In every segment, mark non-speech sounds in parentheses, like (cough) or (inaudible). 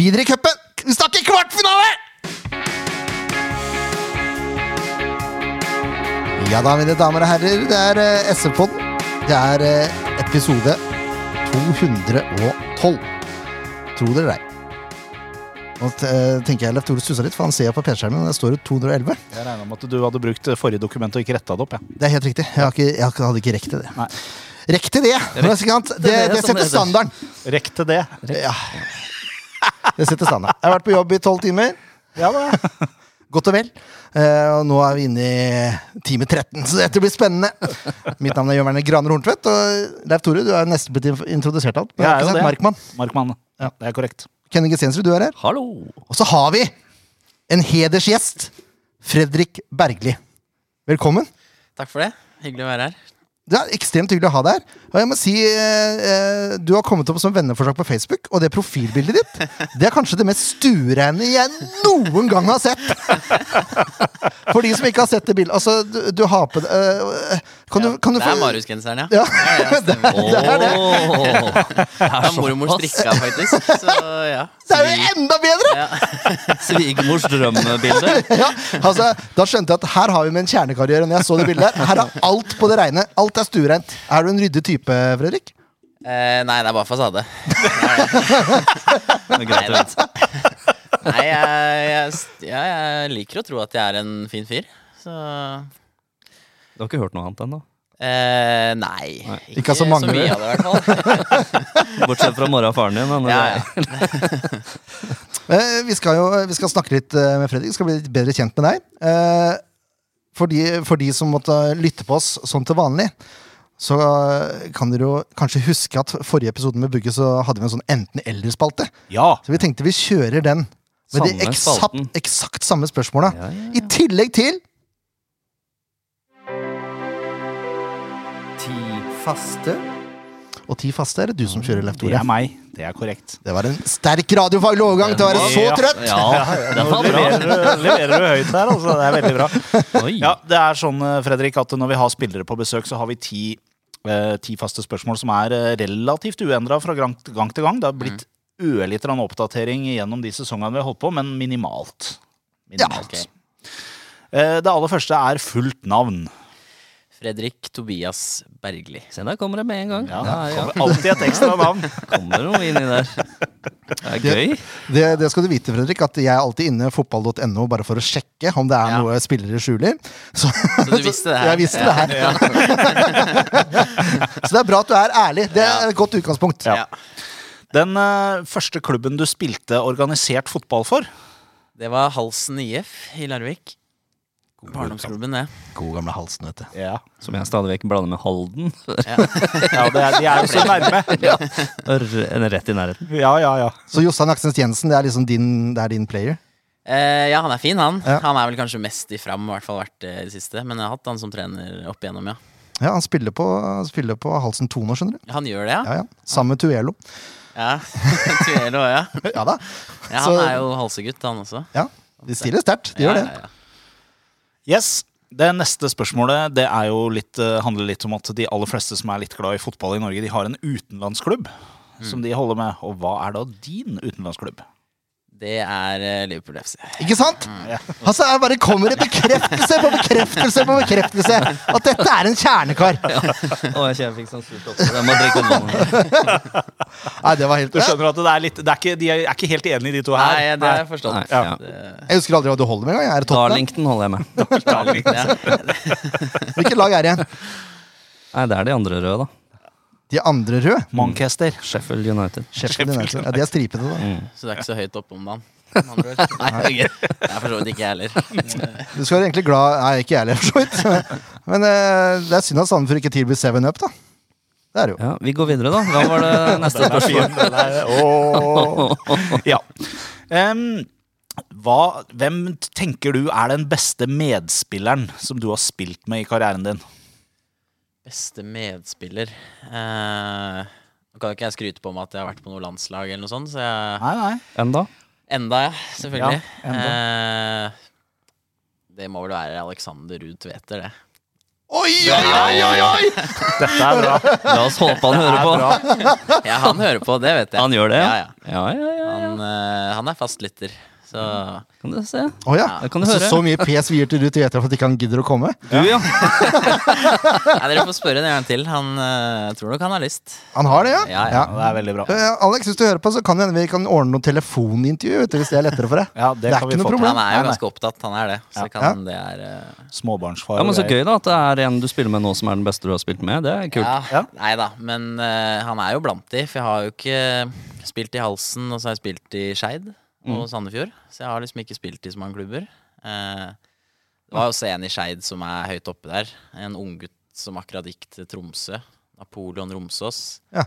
videre i cupen. Vi snakker kvartfinale! Ja da, mine damer og herrer, det er uh, SF-podden. Det er uh, episode 212. Tro det eller ei. Nå eh, tenker jeg Leif Tore stussa litt, for han ser på PC-skjermen, det der står det 211. Jeg regna med at du hadde brukt forrige dokument og ikke retta det opp. Ja. Det er helt riktig. Jeg, har ikke, jeg hadde ikke rekt til det. Nei. Rekt til det! Det, det, det, det som setter standarden. Rekk til det. Ja. Det setter standarden. Jeg har vært på jobb i tolv timer. Ja, da. Godt og vel. Eh, og nå er vi inne i time 13, så dette blir spennende. Mitt navn er Jørn Werner Graner Horntvedt, og Leif Tore, du er nesten blitt introdusert alt. Men Jeg jeg er jo det. Markmann. Markmann. Ja. Det er korrekt. Kenny Gestensrud, du er her. Hallo! Og så har vi en hedersgjest. Fredrik Bergli. Velkommen. Takk for det. Hyggelig å være her. Det er ekstremt hyggelig å ha deg her. Og jeg må si, eh, eh, Du har kommet opp som venneforslag på Facebook, og det profilbildet ditt Det er kanskje det mest stuereine jeg noen gang har sett. (laughs) For de som ikke har sett det bildet. Altså, du, du har på det eh, Kan du, kan du det få er Marius-genseren, ja. Ja, ja, (laughs) det er det. Det er mormor strikka, faktisk. Så ja. Det er jo enda bedre! ja. (laughs) Svigermors drømmebilde. Ja, altså, da skjønte jeg at her har vi med en kjernekarriere. Når jeg så det bildet her Her er alt på det reine. Alt er stuereint. Er du en ryddig type, Fredrik? Eh, nei, det er bare fasade. (laughs) nei. Nei, jeg, jeg, ja, jeg liker å tro at jeg er en fin fyr. Så Du har ikke hørt noe annet ennå? eh, Nei. Ikke så mange. mye av det, i hvert fall. (laughs) Bortsett fra mora og faren din. men ja, ja. (laughs) Eh, vi, skal jo, vi skal snakke litt eh, med Fredrik. Vi skal bli litt bedre kjent med deg. For, de, for de som måtte lytte på oss sånn til vanlig, så eh, kan dere jo kanskje huske at forrige episode med Bugge så hadde vi en sånn enten-eller-spalte. Ja. Så vi tenkte vi kjører den med de eksakt, eksakt samme spørsmåla. Ja, ja, I tillegg til Ti faste. Og ti faste er det du som kjører, Leif Det er meg. Det er korrekt. Det var en sterk radiofaglig overgang til å være så trøtt! Ja, ja. Nå leverer, du- leverer du høyt her, altså. Det er veldig bra. Ja, det er sånn, eh, Fredrik, at når vi har spillere på besøk, så har vi ti, eh, ti faste spørsmål som er eh, relativt uendra fra gang, til gang. Det har blitt ørlite grann oppdatering gjennom de sesongene vi har holdt på, men minimalt. minimalt. ok. Eh, det aller første er fullt navn. Fredrik Tobias Bergli. Se, der kommer det med en gang. Ja, Ja, ja. Kommer alltid et ekstra navn. (laughs) Kommer det noe inni der. Det er gøy. Det, det skal du vite, Fredrik, at jeg er alltid inne fotball.no bare for å sjekke om det er Ja. noe spillere skjuler. Så, Så du visste det her? Jeg visste det her. (laughs) Så det er bra at du er ærlig. Det er et godt utgangspunkt. Ja. Den uh, første klubben du spilte organisert fotball for? Det var Halsen IF i Larvik. Barndomsklubben, det. God gamle halsen, vet du. Ja, Som jeg stadig vekk blander med Halden. (laughs) ja det er, De er jo så nærme. (laughs) ja. Rett i nærheten. Ja, ja, ja. Så Jostein Aksnes Jensen, det er liksom din, det er din player? Eh, ja, han er fin, han. Ja. Han er vel kanskje mest i fram, i hvert fall vært det i det siste. Men jeg har hatt han som trener opp igjennom, ja. Ja, Han spiller på, spiller på Halsen 2 nå, skjønner du. Han gjør det, ja? Ja, ja. Sammen med Tuelo. Ja, (laughs) Tuelo, ja. Ja da. ja. Så- Han er jo halsegutt, han også. Ja, De stiller sterkt. De gjør det. Yes. Det neste spørsmålet det er jo litt, eh, handler litt om at de aller fleste som er litt glad i fotball i Norge, de har en utenlandsklubb som de holder med. Og hva er da din utenlandsklubb? Det er eh, Liverpool FC. Ikke sant? Altså, jeg bare kommer i bekreftelse på bekreftelse på bekreftelse at dette er en kjernekar. Å, jeg kjenner jeg fikk sånn surt opp. Jeg må drikke vann. Nei, det var helt Du skjønner at det er litt, det er ikke, De er ikke helt enige, de to her. Nei, det har jeg forstått. Nei, Ja. ja. Jeg husker aldri hva du holder med engang. Er det Darlington holder jeg med. (laughs) Hvilket lag er det igjen? Nei, det er de andre røde, da. De andre røde? Manchester. Sheffield United. Sheffield United. Ja, de er stripete, da. Så det er ikke så høyt oppe om dagen. (laughs) Nei, det er for så vidt ikke jeg heller. (laughs) Du skal være egentlig glad Nei, ikke jeg heller, for så vidt. (laughs) Men uh, det er synd at Sandefjord ikke tilbyr 7-up, da. Det er det jo. Ja, Vi går videre, da. Hva var det neste spørsmål? Ja. Um, hva, hvem tenker du er den beste medspilleren som du har spilt med i karrieren din? Beste medspiller eh, Nå kan jo ikke jeg skryte på meg at jeg har vært på noe landslag eller noe sånt, så jeg Nei, nei. Enda? Enda, ja. Selvfølgelig. Ja, Eh, det må vel være Alexander Ruud Tveter, det. Oi, oi, oi, oi, oi! Dette er bra. (laughs) La oss håpe han hører på. Ja, han hører på, det vet jeg. Han gjør det? Ja, ja. ja, ja, ja, ja. Han eh, han er fast lytter. Så Kan du se. Oh, ja. Ja. kan du så, høre. så mye pes vi gir til Ruth, vet jeg for at ikke han gidder å komme. Du, ja. (laughs) Nei, dere får spørre en gang til. Han uh, tror nok han har lyst. Han har det, ja? Ja, ja. Ja, det er veldig bra. Uh, Alex, hvis du hører på, så kan vi kan ordne noe telefonintervju. Vet du, hvis det er lettere for deg. Ja, det, Det er kan ikke vi noe problem. Han er jo ganske opptatt, han er det. Så Ja. kan det er uh... Småbarnsfar. ja, men Så gøy da at det er en du spiller med nå som er den beste du har spilt med. Det er kult. Ja, Ja. Nei da, men han er jo blant de. For jeg har jo ikke spilt i Halsen, og så har jeg spilt i Skeid og Sandefjord. Så jeg har liksom ikke spilt i så mange klubber. Eh, det var også en i Skeid som er høyt oppe der. En unggutt som akkurat gikk til Tromsø. Napoleon Romsås. Ja.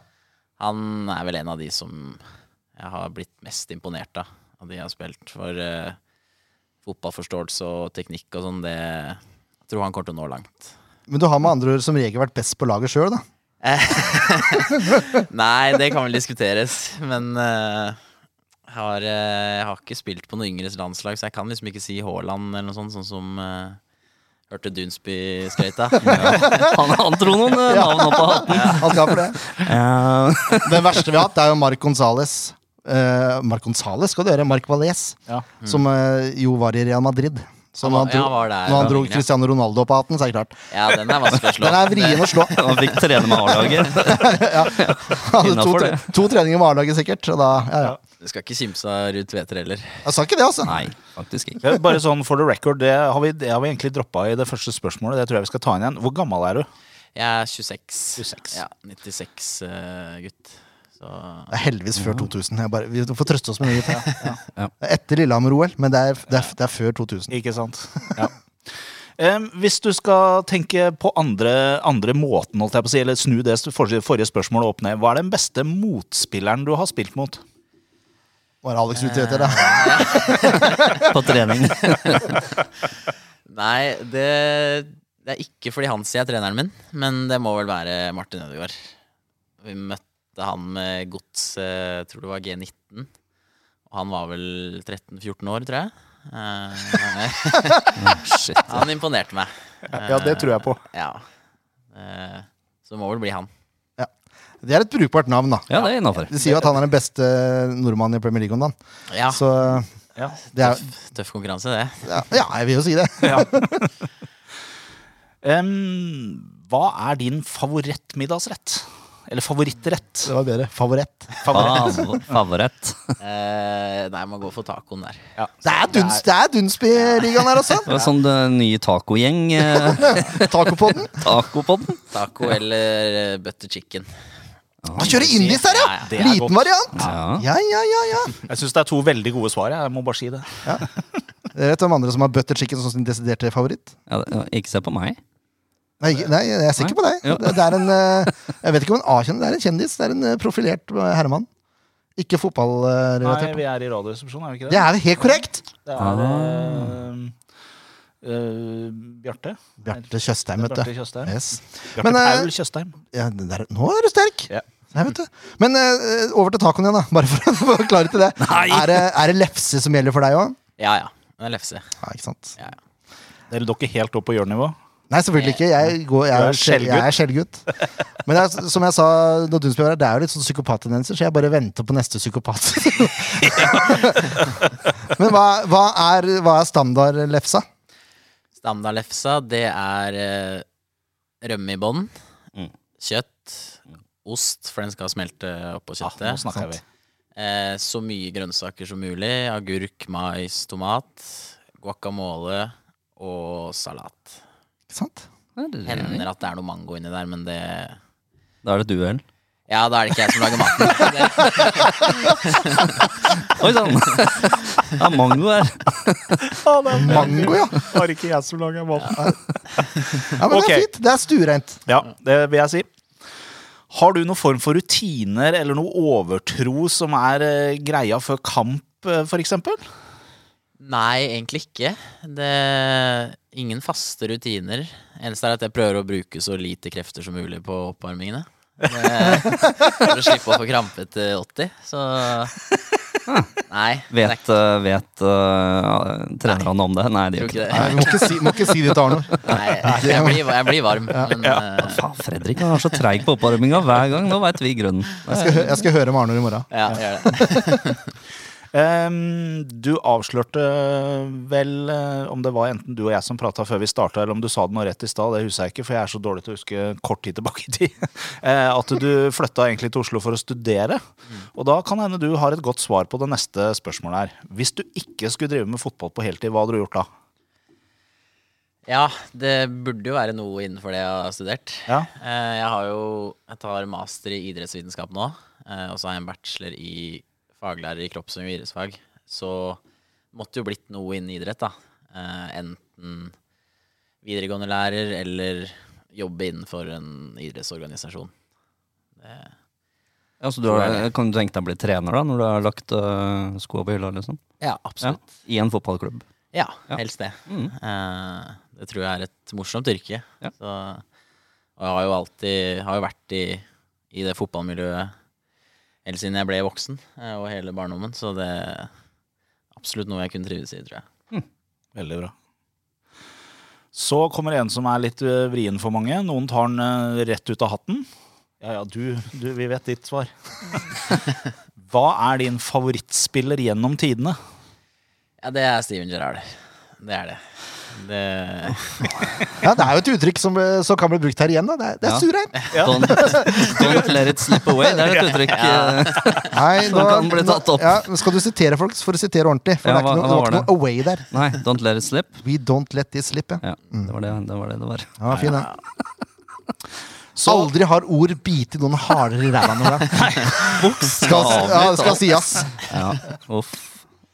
Han er vel en av de som jeg har blitt mest imponert av. Av de jeg har spilt. For eh, fotballforståelse og teknikk og sånn, det Jeg tror han kommer til å nå langt. Men du har med andre ord som regel vært best på laget sjøl, da. (laughs) Nei, det kan vel diskuteres. Men eh, jeg, har, eh, jeg har ikke spilt på noe yngres landslag, så jeg kan liksom ikke si Haaland eller noe sånt, sånn som eh, Hørte Dunsby skrøyta. (laughs) Han, han tror noen eh, navn opp av hatten. Han skal for det. Ja. (laughs) Den verste vi har hatt, er jo Mark Gonzales. Uh, Mark Gonzales skal du gjøre. Mark Valles. Ja. Som uh, jo var i Real Madrid. Så når han dro, ja, der, når han dro. Cristiano Ronaldo opp av hatten, så er det klart. Ja, den er vanskelig å slå. (laughs) Den er vrien å slå. han fikk trene med A-laget. Han hadde to, det. to treninger med A-laget, sikkert. Og da, ja, ja. Du skal ikke kimse av Ruud Tveter heller. Jeg sa ikke det, altså. Nei, faktisk ikke. Bare sånn for the record, det har vi, det har vi egentlig droppa i det første spørsmålet. Det tror jeg vi skal ta inn igjen. Hvor gammel er du? Jeg er 26. 26. Ja, 96-gutt. Så Det er heldigvis før 2000. Jeg bare, vi får trøste oss med det. Ja. Ja. ja. er Etter Lillehammer-OL, men det er, det, er, det er før 2000. Ikke sant? Ja. Um, hvis du skal tenke på andre, andre måten, holdt jeg på å si, eller snu det forrige, forrige spørsmålet opp ned, hva er den beste motspilleren du har spilt mot? Var Alex ute etter det? På trening. (laughs) Nei, det, det er ikke fordi han sier treneren min, men det må vel være Martin Ødegaard. Vi møtte han med gods, eh, jeg tror det var G19. Og han var vel 13-14 år, tror jeg. Eh, (laughs) Shit. han imponerte meg. Ja, det tror jeg på. Ja. Eh, Så det må vel bli han. Det er et brukbart navn, da. Ja, det er innenfor. De sier jo at han er den beste nordmannen i Premier League om dagen. Ja, Så Ja. det er tøff, tøff konkurranse, det. ja, ja, jeg vil jo si det. um, (laughs) hva er din favorittmiddagsrett? Eller favorittrett? Det var bedre. Favoritt. Favoritt. Fav Favoritt. (laughs) Eh, nei, man går for tacoen der. Ja. Det er, Duns, det er Dunsby-ligaen her også. (laughs) Det var sånn det nye tacogjeng. Eh, Tacopodden. Tacopodden. Taco eller eh, butter chicken. Han kjører indisk der, ja! Det er Liten godt. variant. Ja. Ja, ja, ja. Jeg syns det er to veldig gode svar. Jeg må bare si det. Ja. vet hvem andre som har butter chicken som sin desiderte favoritt? Ja, det- ikke se på meg. Nei, ikke- nei, jeg er sikker på deg. Ja. Det det er en eh, Jeg vet ikke om en A-kjendis, det er en kjendis. Det er en eh, profilert eh, herremann. Ikke Nei, fotballrelatert. vi er i Radioresepsjonen, er vi ikke Det det? er helt korrekt! Det er eh, eh, Bjarte. Bjarte Tjøstheim, vet du. Tjøstheim. Yes. Bjarte Men, eh, Paul Tjøstheim. Ja, der, nå er du sterk! Ja. Nei, vet du. Men uh, over til tacoen igjen, da. Bare for å (laughs) forklare til det. Er, det er det lefse som gjelder for deg òg? Ja, ja. Det er lefse. Ja, ikke sant? Ja, ja. Dere dere helt opp på hjørnenivå? Nei, selvfølgelig ikke. Jeg, går, jeg, er skjell- jeg er skjellgutt. Men det er, som jeg sa da du spør, det er jo litt sånn psykopattendenser, så jeg bare venter på neste psykopat. (laughs) (laughs) Men hva, hva, er, hva er standard lefsa? Standardlefsa, det er eh, rømme i bånn. Mm. Kjøtt. Ost, for den skal smelte oppå kjøttet. kjøttet. nå snakker vi. Eh, så mye grønnsaker som mulig. Agurk, mais, tomat. Guacamole og salat. Ikke sant? Hender at det er noe mango inni der, men det Da er det duell. Ja, da er det ikke jeg som lager maten. Det, (laughs) Oi sann! Ja, mango er Mango, ja. Har ikke jeg som lager maten. ja men okay. Det er fint. Det er stuereint. Ja, det vil jeg si. Har du noen form for rutiner eller noe overtro som er eh, greia før kamp, f.eks.? for eksempel? nei, egentlig ikke. Det Ingen faste rutiner. Eneste er at jeg prøver å bruke så lite krefter som mulig på oppvarmingene. For å slippe å få krampe til 80. Så Nei. er Vet, uh, vet uh, trenerne om det? Nei, de gjør ikke det. Nei, vi må ikke si, må ikke si det til Arnor. Nei, jeg blir, jeg blir varm, men eh, Faen, Fredrik han er så treig på oppvarminga hver gang. Nå veit vi grunnen. Jeg skal, jeg skal høre med Arnor i morgen. ja, gjør det. (laughs) Ehm, du avslørte vel eh, om det var enten du og jeg som prata før vi starta, eller om du sa det noe rett i stad, det husker jeg ikke, for jeg er så dårlig til å huske kort tid tilbake i tid. (laughs) Eh, at du flytta egentlig til Oslo for å studere. Og da kan hende du har et godt svar på det neste spørsmålet her. Hvis du ikke skulle drive med fotball på heltid, hva hadde du gjort da? Ja, det burde jo være noe innenfor det jeg har studert. Ja. Eh, Jeg har jo Jeg tar master i idrettsvitenskap nå, eh, og så har jeg en bachelor i faglærer i kropps- og idrettsfag. Så måtte jo blitt noe innen idrett, da. Eh, Enten videregående lærer eller jobbe innenfor en idrettsorganisasjon. Det, Ja, så du har, kan du tenke deg å bli trener da, når du har lagt uh, skoa på hylla? liksom? ja, Ja, absolutt. I en fotballklubb. Ja, Ja. helst det. Mm. Uh, det tror jeg er et morsomt yrke. Ja. Så, og jeg har jo alltid har jo vært i, i det fotballmiljøet helt siden jeg ble voksen, eh, og hele barndommen. Så det er absolutt noe jeg kunne trives i, tror jeg. Veldig bra. Så kommer en som er litt eh, vrien for mange. Noen tar den eh, rett ut av hatten. Ja ja, du, du vi vet ditt svar. (laughs) Hva er din favorittspiller gjennom tidene? Ja, det er Steven Gerrard. Det er det. Det Ja, det er jo et uttrykk som, eh, som kan bli brukt her igjen. da Det er, det er Ja. surrein. Don't, don't let it slip away. Det er et uttrykk. eh, Nei, Som kan bli tatt opp. Ja, skal du sitere folk, så får du sitere ordentlig. For Ja, det er ikke noe, var var det? noe away der. Nei, don't let it slip. We don't let it slip. Ja. Ja, det var det det var. Det det var. Ja, fin, ja. (laughs) Så, Aldri har ord bitt noen hardere i ræva enn Ola. Skal, ja, skal sies. Ja, uff.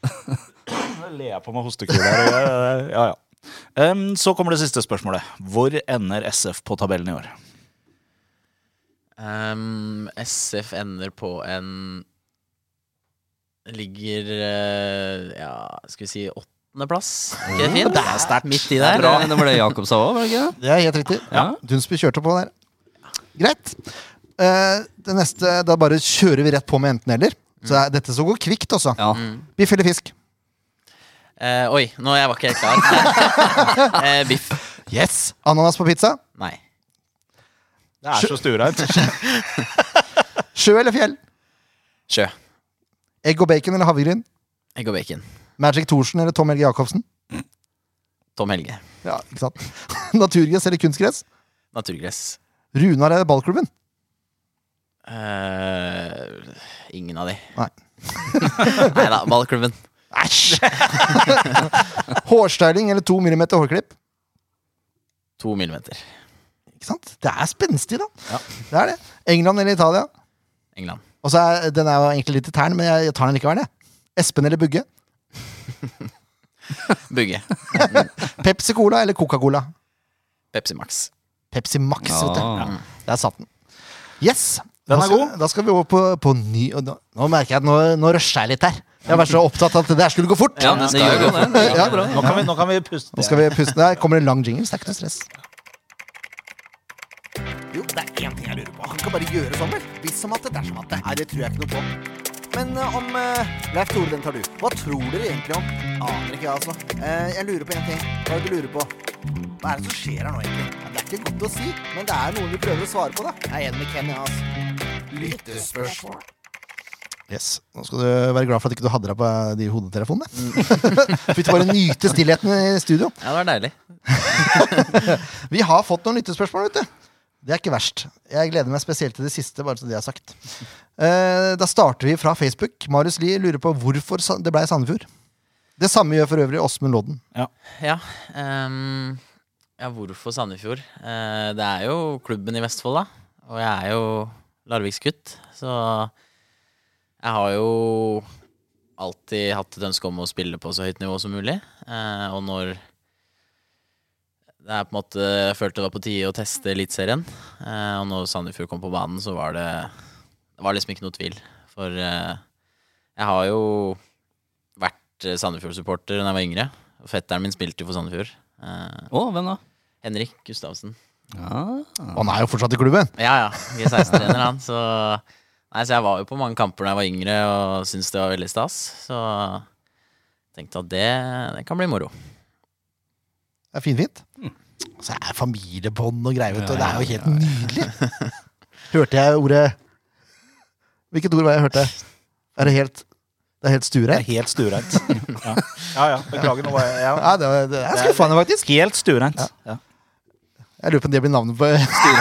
Nå ler jeg på meg hostekule her. Ja, ja. Em, så kommer det siste spørsmålet. Hvor ender SF på tabellen i år? Um, SF ender på en Ligger uh, ja, skal vi si åttendeplass. Ikke det fint? det er sterkt. Midt i der. Det, det var det Jakob sa òg, var det ikke det? Det er helt riktig. Ja. Dunsby kjørte på der. Greit. Uh, det neste, Da bare kjører vi rett på med enten-eller. Så er dette så går kvikt, også. Ja. Biff eller fisk? Eh, oi, nå jeg var ikke helt klar. (laughs) eh, biff. Yes. Ananas på pizza? Nei. Det er så stuereint. (laughs) Sjø eller fjell? Sjø. Egg og bacon eller havregryn? Egg og bacon. Magic Thorsen eller Tom Helge Jacobsen? Tom Helge. Ja, ikke sant? (laughs) Naturgress eller kunstgress? Naturgress. Runar eller ballklubben? Eh, ingen av de. Nei. Nei da, ballklubben. Æsj! (laughs) Hårstyling eller to millimeter hårklipp? To millimeter. Ikke sant? Det er spenstig, da. Det er det. England eller Italia? England. Og så er, Den er jo egentlig litt i tærne, men jeg, jeg tar den likevel. jeg. Espen eller Bugge? (laughs) Bugge. (laughs) Pepsi Cola eller Coca-Cola? Pepsi Max. Pepsi Max, vet du. Ja. Der satt den. Yes. Den er god. da skal vi over på, på ny nå, nå merker jeg at nå, nå rusher jeg litt her. Jeg var så opptatt av at det der skulle gå fort. Ja, det skal jo gå det. Ja. er. Nå kan vi, nå kan vi puste. Nå skal vi puste. Der kommer det en lang jingle, så det er ikke noe stress. Jo, det er én ting jeg lurer på. Han kan bare gjøre sånn, vel? Hvis som at det, dersom at det. Nei, det tror jeg ikke noe på. Men uh, om uh, Leif Tore, den tar du. Hva tror dere egentlig om? Aner ikke, jeg, altså. Uh, jeg lurer på én ting. Hva er det du lurer på? Hva er det som skjer her nå, egentlig? Det er ikke godt å si, men det er noen vi prøver å svare på, da. Jeg er enig med Ken, jeg, altså. Lyttespørsmål. Yes. Nå skal du være glad for at ikke du hadde deg på de hodetelefonene. (laughs) Fikk du bare nyte stillheten i studio. Ja, det var deilig. (laughs) Vi har fått noen lyttespørsmål, vet du. Det er ikke verst. Jeg gleder meg spesielt til det siste, bare så det er sagt. Eh, da starter vi fra Facebook. Marius Lie lurer på hvorfor det blei Sandefjord. Det samme gjør for øvrig Åsmund Lodden. Ja. ehm, ja, hvorfor Sandefjord? Eh, det er jo klubben i Vestfold, da. Og jeg er jo Larviks gutt, så jeg har jo alltid hatt et ønske om å spille på så høyt nivå som mulig. Eh, og når det er på en måte Jeg følte det var på tide å teste Eliteserien. Eh, og når Sandefjord kom på banen, så var det Det var liksom ikke noe tvil. For eh, jeg har jo vært Sandefjord-supporter da jeg var yngre. Fetteren min spilte jo for Sandefjord. Eh, oh, hvem da? Henrik Gustavsen. Ja. Og han er jo fortsatt i klubben. Ja, ja. G16-trener, han. Så, nei, så jeg var jo på mange kamper da jeg var yngre og syntes det var veldig stas. Så tenkte at det, det kan bli moro. Det er finfint. Og så er familiebånd og greier, vet du. Det er jo helt nydelig. Hørte jeg ordet Hvilket ord var jeg hørte? Er det helt Det er helt Det stuereint. helt stuereint. (laughs) Ja. ja ja, beklager. Nå var jeg ja. Ja, det, var, det er skuffende, faktisk. Helt stuereint. Ja. Jeg lurer på om det blir navnet på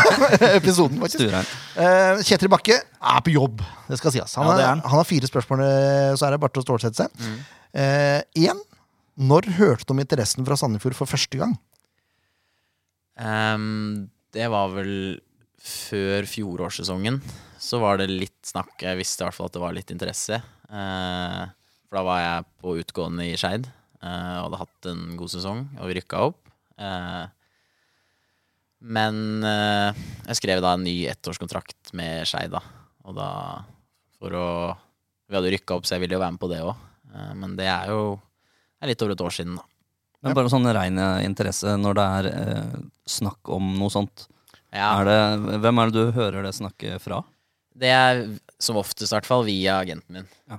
(laughs) episoden. faktisk. Eh, Kjetil Bakke er på jobb, det skal sies. Han, Ja, er han. har fire spørsmål, eh, så er det bare til å stålsette seg. Én. når hørte du om interessen fra Sandefjord for første gang? Um, det var vel før fjorårssesongen. Så var det litt snakk. Jeg visste i hvert fall at det var litt interesse. Uh, for da var jeg på utgående i Skeid eh, og hadde hatt en god sesong og vi rykka opp. Eh, men eh, jeg skrev da en ny ettårskontrakt med Skeid, da. Og da for å Vi hadde rykka opp, så jeg ville jo være med på det òg. Eh, men det er jo det er litt over et år siden, da. Men bare sånn rein eh, interesse når det er eh, snakk om noe sånt. Ja. Er det, hvem er det du hører det snakket fra? Det er som oftest, i hvert fall, via agenten min. Ja.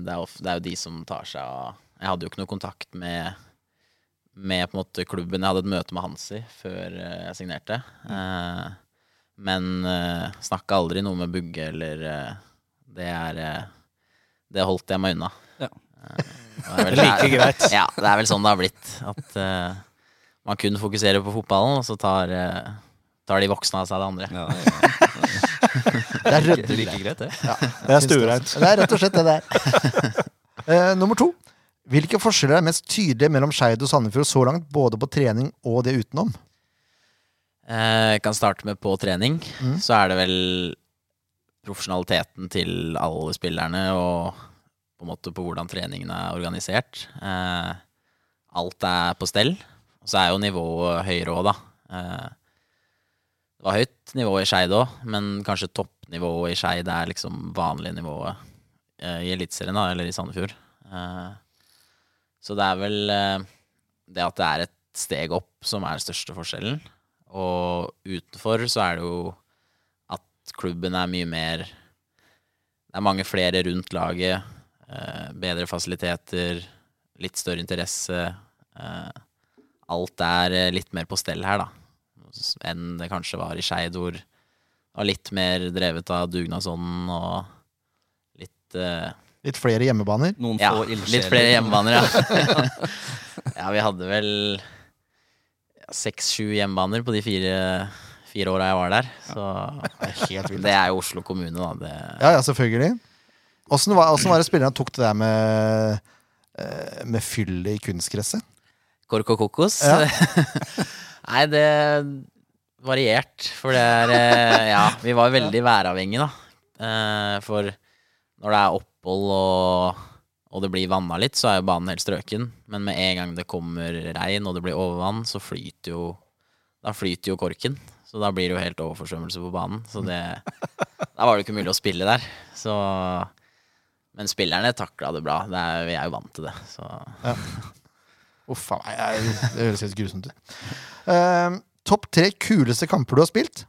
Det, er of, det er jo de som tar seg av Jeg hadde jo ikke noe kontakt med, med på en måte klubben. Jeg hadde et møte med Hansi før eh, jeg signerte. Eh, men uh, snakka aldri noe med Bugge eller eh, Det er eh, Det holdt jeg meg unna. Ja. Eh, det er (laughs) vel- Like greit. Ja, det er vel sånn det har blitt. At eh, man kun fokuserer på fotballen, og så tar, eh, tar de voksne av seg det andre. Ja, ja. (laughs) Det er ryddig. like greit, det. Det er stuereint. Det er rett og slett det der. (laughs) Eh, nummer to. Hvilke forskjeller er mest tydelige mellom Skeid og Sandefjord så langt, både på trening og det utenom? Eh, Jeg kan starte med på trening. Mm. Så er det vel profesjonaliteten til alle spillerne og på en måte på hvordan treningen er organisert. Eh, alt er på stell. Og så er jo nivået høyere òg, da. Eh, det var høyt nivå i Skeid òg, men kanskje toppnivået i Skeid er liksom vanlig nivået eh, i Eliteserien, eller i Sandefjord. Eh, så det er vel eh, det at det er et steg opp som er den største forskjellen. Og utenfor så er det jo at klubben er mye mer Det er mange flere rundt laget. Eh, bedre fasiliteter, litt større interesse. Eh, alt er litt mer på stell her, da. Enn det kanskje var i Skeid, hvor det var litt mer drevet av dugnadsånden og litt Litt flere hjemmebaner. Noen ja, få ildsjeler. litt flere hjemmebaner, ja. (laughs) ja, vi hadde vel seks-sju hjemmebaner på de fire, fire åra jeg var der. Så (laughs) Helt vilt. det er jo Oslo kommune, da. Det, Ja, ja, selvfølgelig. Åssen var, var det spillerne tok det der med, eh, med fyllet i kunstgresset? Kork og kokos. Ja. (laughs) Nei, det variert. For det er eh, Ja, vi var veldig væravhengige, da. Eh, For når det er opphold og, og det blir vanna litt, så er jo banen helt strøken. Men med en gang det kommer regn og det blir overvann, så flyter jo Da flyter jo korken. Så da blir det jo helt overforsvømmelse på banen. Så det (laughs) Da var det ikke mulig å spille der. Så Men spillerne takla det bra. Det er, vi er jo vant til det. Så Uff a meg, det høres helt grusomt ut. Uh, Topp tre kuleste kamper du har spilt?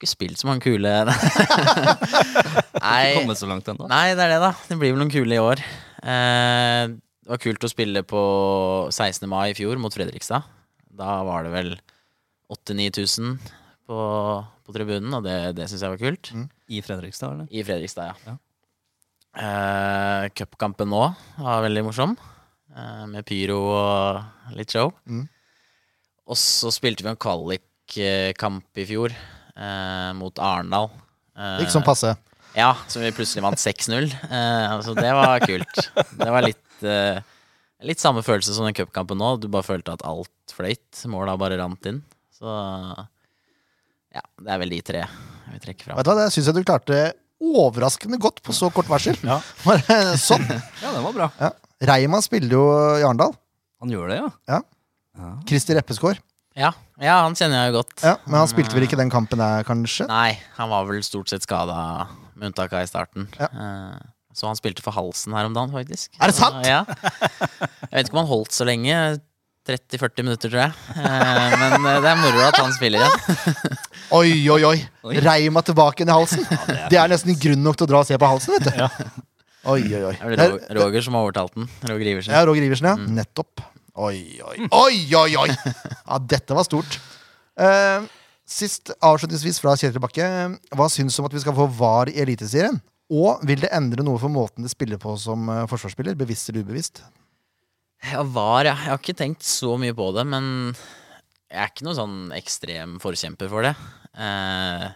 Ikke spilt så mange kule (laughs) (laughs) Ikke kommet så langt ennå. nei, det er det, da. Det blir vel noen kule i år. Eh, det var kult å spille på 16. mai i fjor mot Fredrikstad. Da var det vel 8000-9000 på, på tribunen, og det, det syns jeg var kult. I Fredrikstad, eller? I Fredrikstad, ja. Ja. Eh, Cupkampen nå var veldig morsom. eh, med pyro og litt show. Mm. Og så spilte vi en kvalikkamp i fjor eh, mot Arendal. Eh, Ikke sånn passe. Ja, som vi plutselig vant 6-0. Eh, så det var kult. Det var litt, eh, litt samme følelse som den cupkampen nå. Du bare følte at alt fløyt. Måla bare rant inn. Så ja, det er vel de tre fram. Vet du hva, Det syns jeg du klarte overraskende godt på så kort varsel. Ja. (laughs) Bare sånn. Ja, det var bra. Ja. Reima spiller jo i Arendal. Han gjør det, ja. Ja. Ja. Christer Eppeskår. Ja, ja, han kjenner jeg jo godt. Ja, men han spilte vel ikke den kampen der, kanskje? Nei, han var vel stort sett skada, med unntak av i starten. Ja. Eh, Så han spilte for halsen her om dagen, faktisk. Er det sant? Ja. Jeg vet ikke om han holdt så lenge. 30-40 minutter, tror jeg. Eh, Men eh, det er moro at han spiller igjen. (laughs) Oi, oi, oi! Reima tilbake inn i halsen. det er nesten grunn nok til å dra og se på halsen, vet du. Oi, oi, oi. Det er vel er- Roger som har overtalt den. Roger Iversen. Ja, Roger Iversen, ja. Nettopp. Oi, oi, oi, oi, oi! (laughs) Ja, dette var stort. Eh, sist, avslutningsvis fra Kjetil Bakke. Hva syns du om at vi skal få VAR i Eliteserien? Og vil det endre noe for måten det spiller på som eh, forsvarsspiller? Bevisst eller ubevisst? Ja, var, ja. Jeg har ikke tenkt så mye på det, men jeg er ikke noen sånn ekstrem forkjemper for det. Eh,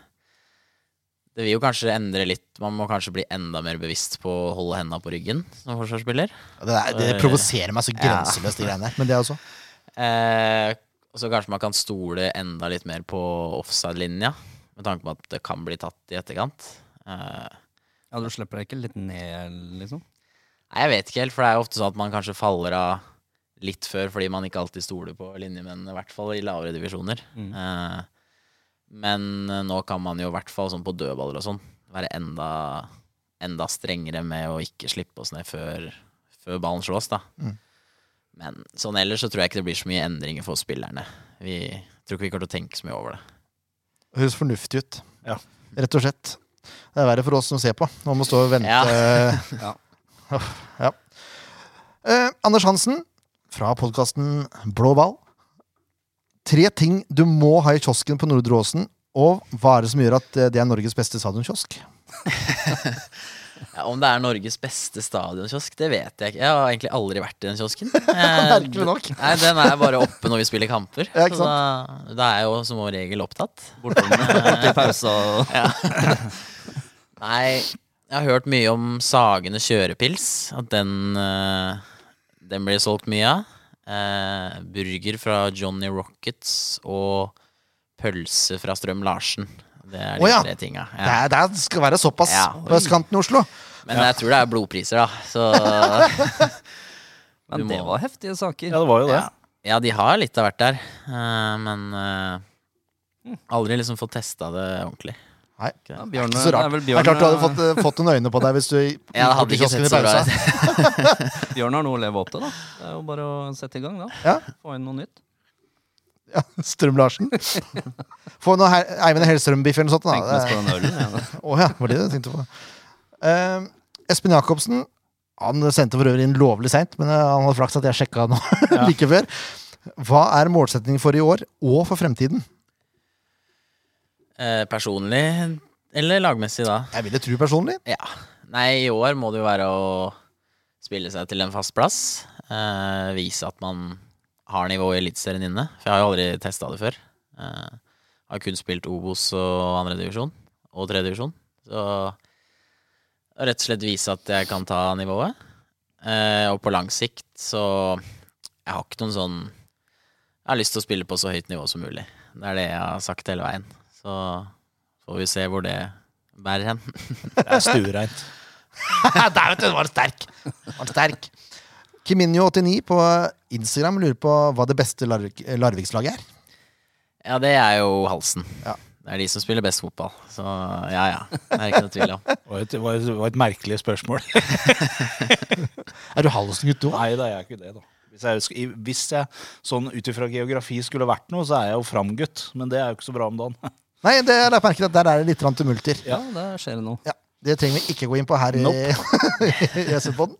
det vil jo kanskje endre litt. Man må kanskje bli enda mer bevisst på å holde hendene på ryggen som forsvarsspiller. Det, er, det provoserer meg så grenseløst, de greiene der. Men det også. Eh, og så kanskje man kan stole enda litt mer på offside-linja, med tanke på at det kan bli tatt i etterkant. Eh, Ja, Du slipper deg ikke litt ned, liksom? Nei, jeg vet ikke helt, for det er jo ofte sånn at man kanskje faller av litt før fordi man ikke alltid stoler på linjemennene, i hvert fall i lavere divisjoner. Mm. Eh, men eh, nå kan man jo i hvert fall sånn på dødballer og sånn være enda, enda strengere med å ikke slippe oss ned før, før ballen slås, da. Mm. Men sånn ellers så tror jeg ikke det blir så mye endringer for spillerne. Vi tror ikke vi kommer til å tenke så mye over det. Det høres fornuftig ut. Ja. Rett og slett. Det er verre for oss som ser på. Man må stå og vente. Ja. (laughs) ja. Eh, Anders Hansen fra podkasten Blå ball. Tre ting du må ha i kiosken på Nordre Åsen, og hva er det som gjør at eh, det er Norges beste stadionkiosk? (laughs) Ja, om det er Norges beste stadionkiosk, det vet jeg ikke. Jeg har egentlig aldri vært i den kiosken. (laughs) Merkelig nok. Nei, Den er bare oppe når vi spiller kamper. Ja, ikke så da, da er jeg jo som regel opptatt. Bortom, (laughs) borti pausa og Nei, jeg har hørt mye om Sagene kjørepils. At den, eh, den blir solgt mye av. Eh, burger fra Johnny Rockets og pølse fra Strøm Larsen. Det er de oh, ja. tre tinga. Det, Ja. er, det skal være såpass Ja. på østkanten i Oslo. Men jeg tror det er blodpriser, da. Så (laughs) Men det var heftige saker. Ja, det var jo det. ja. ja, de har litt av hvert der. Uh, men uh, aldri liksom fått testa det ordentlig. Nei, Ja, det er ikke så rart. det er Bjørn, Det er klart du hadde fått, uh, fått noen øyne på deg hvis du Ja, hadde ikke kiosken i sett så bra pausa. (laughs) (laughs) Bjørn har noe å leve opp til, da. Det er jo bare å sette i gang, da. Ja. Få inn noe nytt. Ja, Strøm-Larsen. (laughs) Få noe her, Eivind Hellstrøm-biff eller noe sånt. Tenk Da. mest på den ølen. Ja. oh, ja, var det det du tenkte på? Uh, Espen Jacobsen Han sendte for øvrig inn lovlig seint, men eh, han hadde flaks at jeg sjekka nå like før. Hva er målsettingen for i år og for fremtiden? Eh, personlig eller lagmessig, da? Jeg ville tro personlig. Ja. Nei, i år må det jo være å spille seg til en fast plass. Eh, vise at man har nivå i Eliteserien inne. For jeg har jo aldri testa det før. Eh, har kun spilt Obos og andredivisjon og tredjedivisjon. Så rett og slett vise at jeg kan ta nivået. Eh, og på lang sikt så Jeg har ikke noen sånn Jeg har lyst til å spille på så høyt nivå som mulig. Det er det jeg har sagt hele veien. Så får vi se hvor det bærer hen. (laughs) Det er stuereint. (laughs) Der, vet du! Den var sterk! Var sterk. Kiminio89 på Instagram lurer på hva det beste Larvik- Larvikslaget er. Ja, det er jo halsen. Ja. Det er de som spiller best fotball. Så ja, ja. Det er ikke noe tvil om. (laughs) Det var et, var et, var et merkelig spørsmål. Er du Halsen-gutt, du òg? Nei, det er jeg ikke det, da. Hvis jeg, hvis jeg sånn ut ifra geografi skulle vært noe, så er jeg jo framgutt. Men det er jo ikke så bra om dagen. Nei, det er merket at der er det litt grann tumulter. Ja, der skjer det noe. Ja, Det trenger vi ikke gå inn på her i, (laughs) i SV-podden.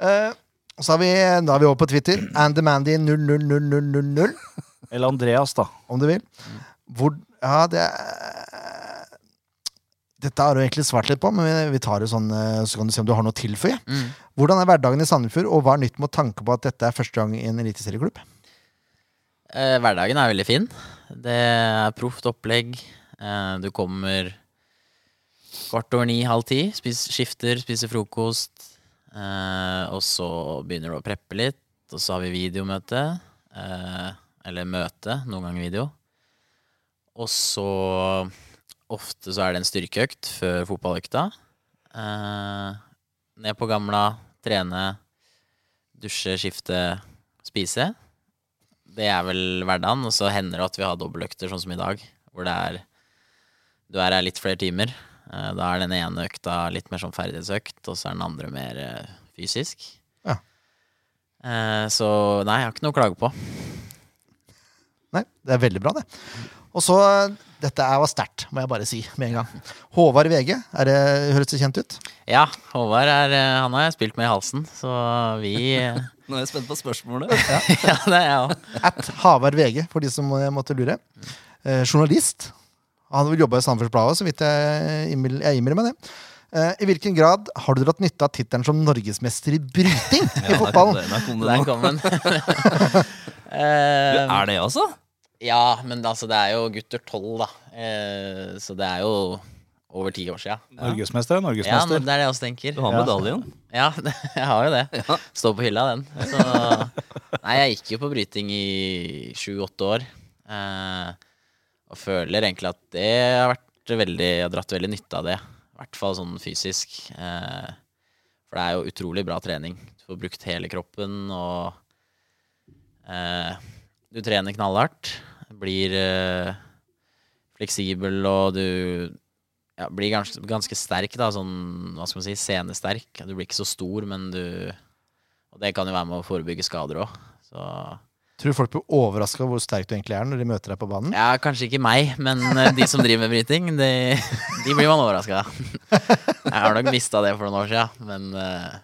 Eh, så har vi, da er vi over på Twitter. Andemandy00000. Eller Andreas, da. om du vil. Hvor Ja, det er Dette har du egentlig svart litt på, men vi- vi tar det sånn, eh, så kan du se om du har noe å tilføye. Mm. Hvordan er hverdagen i Sandefjord, og hva er nytt med tanke på at dette er første gang i en eliteserieklubb? Eh, hverdagen er veldig fin. Det er proft opplegg. Eh, du kommer kvart over ni, halv ti. Spiser, skifter, spiser frokost. Eh, og så begynner du å preppe litt. Og så har vi videomøte. Eh, eller møte, noen ganger video. Og så ofte så er det en styrkeøkt før fotballøkta. Ned på Gamla, trene, dusje, skifte, spise. Det er vel hverdagen. Og så hender det at vi har dobbeltøkter, sånn som i dag. Hvor det er Du er her litt flere timer. Eh, Da er den ene økta litt mer sånn ferdighetsøkt, og så er den andre mer eh, fysisk. Ja. Eh, Så nei, jeg har ikke noe å klage på. Nei, det er veldig bra, det. Og så, Dette er var sterkt, må jeg bare si med en gang. Håvard VG, er det, høres det kjent ut? Ja, Håvard er eh, Han har jeg spilt med i halsen, så vi eh, (laughs) Nå er jeg spent på spørsmålet. (laughs) Ja, det er jeg òg. At Havard VG, for de som eh, måtte lure. Eh, journalist. Han vil jobbe i Samferdselsbladet, Blad, så vidt jeg, innbil- jeg innbiller meg det. Eh, I hvilken grad har du dratt nytte av tittelen som norgesmester i bryting i Ja, fotballen? Der kom det, Der kom det kom den. (laughs) Eh, Er det altså? Ja, men altså, det er jo gutter tolv, da. Eh, så det er jo over ti år sia. Norgesmester er Ja, norgesmester. det er det jeg også tenker. Du har medaljen. Ja, (laughs) det, jeg har jo det. Står på hylla, den. Så Nei, jeg gikk jo på bryting i sju-åtte år. Eh, og føler egentlig at det har vært veldig Jeg har dratt veldig nytte av det. I hvert fall sånn fysisk. Eh, for det er jo utrolig bra trening. Du får brukt hele kroppen, og eh, du trener knallhardt. Blir eh, fleksibel, og du ja, blir ganske, ganske sterk, da. Sånn, hva skal man si, scenesterk. Du blir ikke så stor, men du Og det kan jo være med å forebygge skader òg. Så Tror du folk blir overraska over hvor sterk du egentlig er når de møter deg på banen? ja, kanskje ikke meg, men eh, de som driver med bryting, de, de blir man overraska av. Jeg har nok mista det for noen år sia, men eh,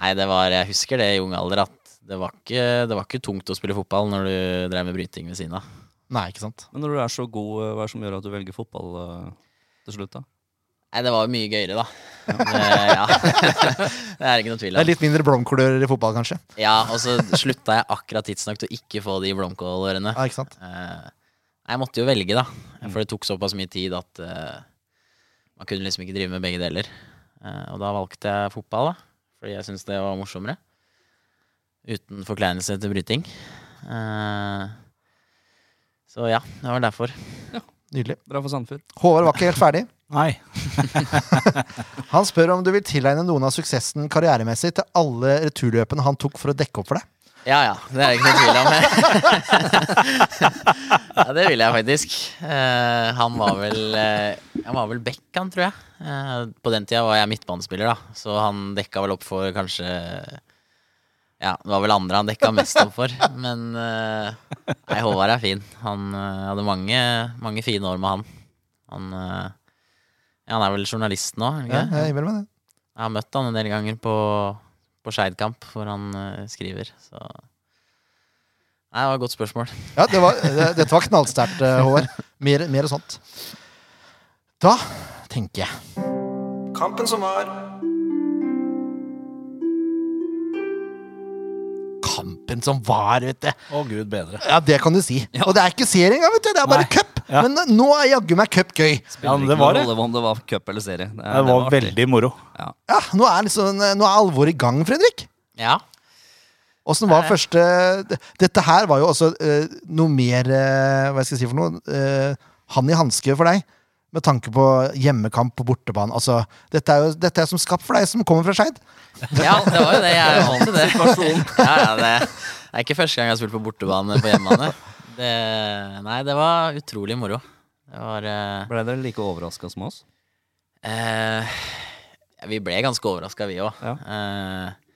Nei, det var Jeg husker det i ung alder at det var ikke, det var ikke tungt å spille fotball når du drev med bryting ved siden av. Nei, ikke sant? Men når du er så god, eh, hva er det som gjør at du velger fotball eh, til slutt, da? Nei, det var jo mye gøyere, da. Det, ja. (laughs) det er ikke noe tvil Det er litt mindre blomkålører i fotball, kanskje. Ja, og så slutta jeg akkurat tidsnok til å ikke få de blomkålårene. Ja, ikke sant? Eh, jeg måtte jo velge, da. For det tok såpass mye tid at eh, man kunne liksom ikke drive med begge deler. Eh, og da valgte jeg fotball, da. Fordi jeg syntes det var morsommere. Uten forkleinelse til bryting. Eh, så ja, det var derfor. Nydelig. Bra for Sandefjord. Håvard var ikke helt ferdig. (laughs) Nei. (laughs) Han spør om du vil tilegne noen av suksessen karrieremessig til alle returløpene han tok for å dekke opp for deg. Ja ja, det er det ikke noe tvil om. (laughs) ja, det vil jeg faktisk. Uh, han var vel uh, Han var vel back, han, tror jeg. Uh, på den tida var jeg midtbanespiller, da, så han dekka vel opp for kanskje Ja, det var vel andre han dekka mest opp for, men eh, Nei, Håvard er fin. Han eh, hadde mange, mange fine år med han. Han, eh, ja, han er vel journalist nå? Ja, jeg er vel med det. Jeg har møtt han en del ganger på, på Skeidkamp, hvor han skriver. Så Nei, det var et godt spørsmål. Ja, det var, det, dette var knallsterkt, Håvard. Mer, mer sånt. Da tenker jeg Kampen som var. Kampen som var, vet du. Å, gud bedre. Ja, det kan du si. Og det er ikke serie engang, vet du. Det er bare cup. Ja. Men eh, nå er jaggu meg cup gøy. Ja, men det Ikke var det. rolle om det var cup eller serie. Det, Det var var veldig moro. Ja. Ja, nå er, liksom, nå er alvoret i gang, Fredrik. Ja. Åssen var Nei. første Dette her var jo også uh, noe mer uh, Hva skal jeg si for noe? Uh, han i hanske for deg. Med tanke på hjemmekamp på bortebane. Altså, dette er jo dette er som skapt for deg som kommer fra Skeid. ja, det var jo det. Jeg er jo vant til det. (laughs) Ja, ja, det er ikke første gang jeg har spilt på bortebane på hjemmebane. Det, nei, det var utrolig moro. Det var uh, Ble dere like overraska som oss? Uh, ja, Vi ble ganske overraska, vi òg. Ja. Uh,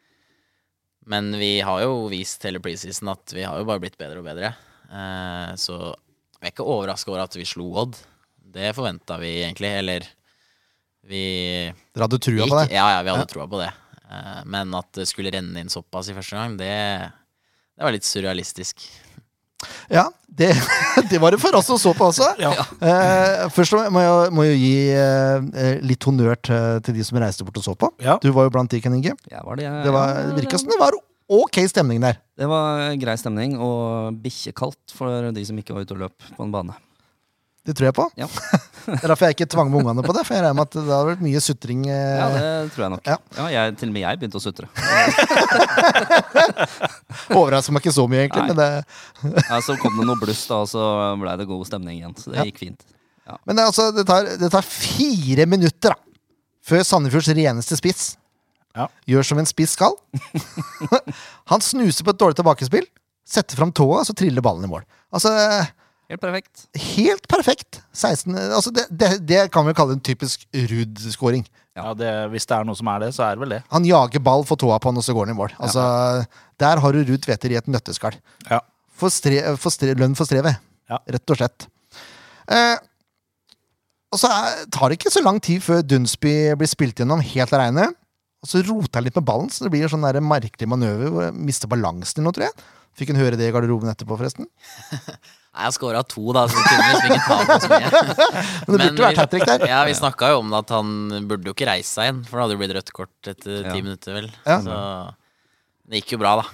men vi har jo vist hele preseason at vi har jo bare blitt bedre og bedre. Eh, så jeg er ikke overraska over at vi slo Odd. Det forventa vi egentlig. Eller vi Dere hadde trua på det. Ja, ja, vi hadde troa på det. Eh, men at det skulle renne inn såpass i første gang, det, det var litt surrealistisk. Ja, det, (laughs) det var det for oss som så på også. Eh, først må jeg må jeg gi eh, litt honnør til, til de som reiste bort og så på. Ja. Du var jo blant de, Ken Inge. Var det, Det, var, det virka som det var ok stemning der. Det var grei stemning og bikkjekaldt for de som ikke var ute og løp på en bane. Det tror jeg på. Ja. (laughs) Det er derfor jeg ikke tvang med ungene på det. For jeg regner med at det hadde vært mye sutring. eh, Ja, det tror jeg nok. Ja. Ja, jeg, til og med jeg begynte å sutre. (laughs) Overrasker meg ikke så mye, egentlig. Men, det, Ja, så kom det noe bluss, da, og så blei det god stemning igjen. Så det Ja. gikk fint. men det, altså, det, tar, det tar fire minutter da før Sandefjords reneste spiss Ja. gjør som en spiss skal. (laughs) Han snuser på et dårlig tilbakespill, setter fram tåa, så triller ballen i mål. Altså, Helt perfekt. helt perfekt. 16, altså det, det, det kan vi kalle en typisk Ruud-skåring. Ja, det, Hvis det er noe som er det, så er det vel det. Han jager ball, får tåa på han, og så går han i mål. Altså, Der har du Ruud Tveter i et nøtteskall. Ja. For, stre, for stre, lønn for strevet, Ja. rett og slett. Eh, og så er, tar det ikke så lang tid før Dunsby blir spilt gjennom helt aleine. Og så roter han litt med ballen, så det blir en sånn der merkelig manøver hvor jeg mister balansen Nå, noe, tror jeg. Fikk hun høre det i garderoben etterpå, forresten? (laughs) Jeg scora to, da, så vi kunne liksom ikke ta på så mye. (laughs) Men det burde vært hat trick der. Ja, vi snakka jo om det at han burde jo ikke reise seg igjen, for det hadde jo blitt rødt kort etter Ja. ti minutter, vel. Ja. Så det gikk jo bra, da.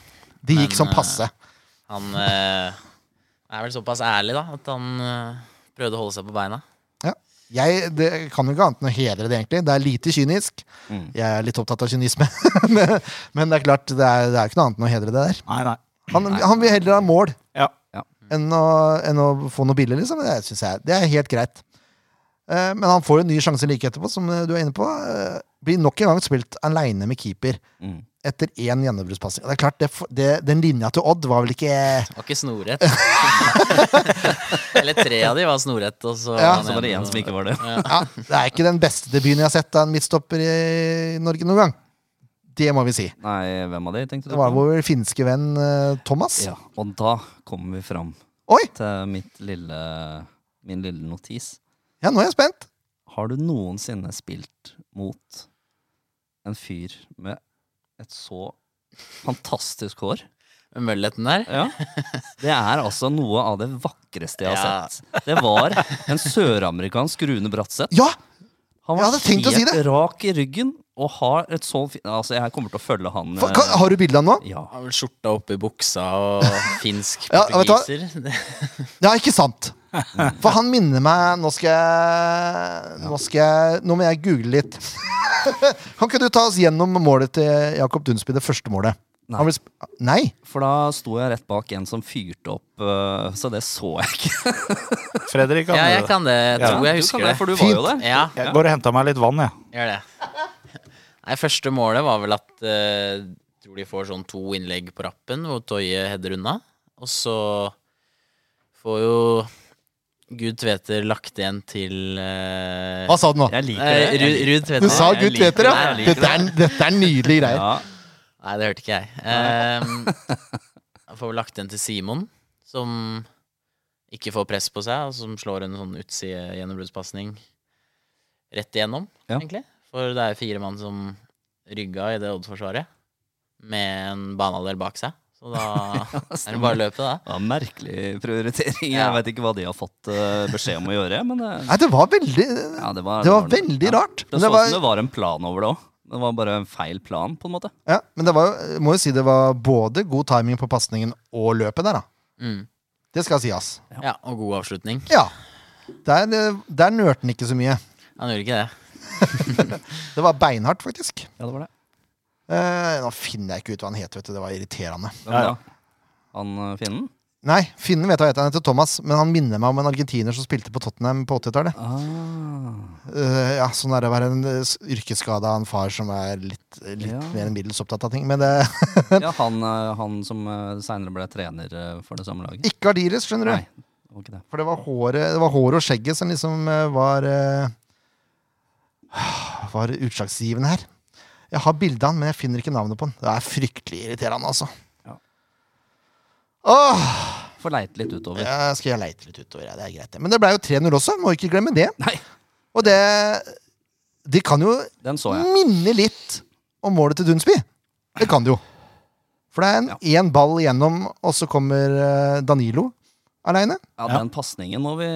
Det gikk Men, som eh, passe. Han eh, er vel såpass ærlig, da, at han eh, prøvde å holde seg på beina. Ja. Jeg det kan jo ikke annet enn å hedre det, egentlig. Det er lite kynisk. Mm. Jeg er litt opptatt av kynisme. (laughs) men, men det er klart, det er, det er ikke noe annet enn å hedre det der. Nei, nei. Han, han vil heller ha mål Ja. Enn å, enn å få noe billig, liksom. Det synes jeg det er helt greit. Eh, men han får en ny sjanse like etterpå, som du er inne på. Eh, blir nok en gang spilt aleine med keeper Mm. etter én gjennombruddspassing. Det er klart, det, det, den linja til Odd var vel ikke Det var ikke snorrett. (laughs) Eller tre av de var snorrett, og så Ja. Så var det ene- én som ikke var det. (laughs) ja, Det er ikke den beste debuten jeg har sett av en midtstopper i Norge noen gang. Det må vi si. Nei, hvem av de tenkte du Det var vår finske venn eh, Thomas. Ja, og da kommer vi fram Oi! til mitt lille, min lille notis. Ja, nå er jeg spent. Har du noensinne spilt mot en fyr med et så fantastisk hår? Mølleten der. Ja. (laughs) Det er altså noe av det vakreste jeg har Ja. sett. Det var en søramerikansk Rune Bratseth. Ja! Han var helt si rak i ryggen og ha et så fint Altså, jeg kommer til å følge han For, eh, kan, har du bilde av han nå? Ja. Har vel skjorta oppi buksa og (laughs) finsk Ja, vet du hva? portugiser. (laughs) Ja, ikke sant? For han minner meg Nå skal jeg Nå, skal jeg, nå må jeg google litt. (laughs) kan ikke du ta oss gjennom målet til Jakob Dunsby, det første målet? Nei. Han ble sp Nei? For da sto jeg rett bak en som fyrte opp, eh, så det så jeg ikke. Fredrik, kan Ja, jeg kan det. Jeg tror jeg Du husker kan det. For du Fint. var jo der. Ja, Jeg går og henter meg litt vann, jeg. gjør det. Nei, første målet var vel at eh, tror de får sånn to innlegg på rappen, hvor Toye header unna. Og så får jo Gud Tveter lagt igjen til eh, Hva sa du nå? Jeg liker eh, det. Ru- Ruud Tveter. Du sa jeg Gud liker Tveter, det, ja. jeg liker Dette er, dette er nydelige greier. Ja, Nei, det hørte ikke jeg. Jeg får vel lagt den til Simon, som ikke får press på seg, og som slår en sånn utside gjennombruddspasning rett igjennom, Ja. egentlig. For det er fire mann som rygga i det Odd-forsvaret, med en banehalvdel bak seg. Så da (laughs) er det bare å løpe, da. Ja, merkelig prioritering. Jeg vet ikke hva de har fått eh, beskjed om å gjøre. Men det, Nei, det var veldig ja, det var, Det var veldig rart. Det så var- ut som det var en plan over det òg. Det var bare en feil plan, på en måte. Ja, men det var Må jo si det var både god timing på pasningen og løpet der, da. Mm. Det skal sies. Ja, og god avslutning. Ja. Der, eh, der nørte han ikke så mye. Han gjorde ikke det. (laughs) Det var beinhardt, faktisk. Ja, det var det. Eh, nå finner jeg ikke ut hva han het, vet du. Det var irriterende. Ja, ja. Han eh, finnen? Nei, finnen vet jeg hva heter. Han heter Thomas, men han minner meg om en argentiner som spilte på Tottenham på 80-tallet. Ah. Eh, ja, sånn er det å være en uh, yrkesskada av en far som er litt, litt Ja. mer enn middels opptatt av ting. Men det (laughs) Ja, han, eh, han som seinere ble trener eh, for det samme laget. ikke Ardiles, skjønner du. Nei, det var ikke det. For det var håret, det var håret og skjegget som liksom eh, var eh, Var utslagsgivende her. Jeg har bilde av han, men jeg finner ikke navnet på han. Det er fryktelig irriterende, altså. Ja. Åh, Får leite litt utover. ja, skal jeg leite litt utover, ja. Det er greit. det. Men det ble jo 3-0 også, må ikke glemme det. Nei, Og det De kan jo den så jeg. minne litt om målet til Dunsby. Det kan det jo. For det er en én ball igjennom, og så kommer eh, Danilo aleine. Ja, Ja. Den pasningen må vi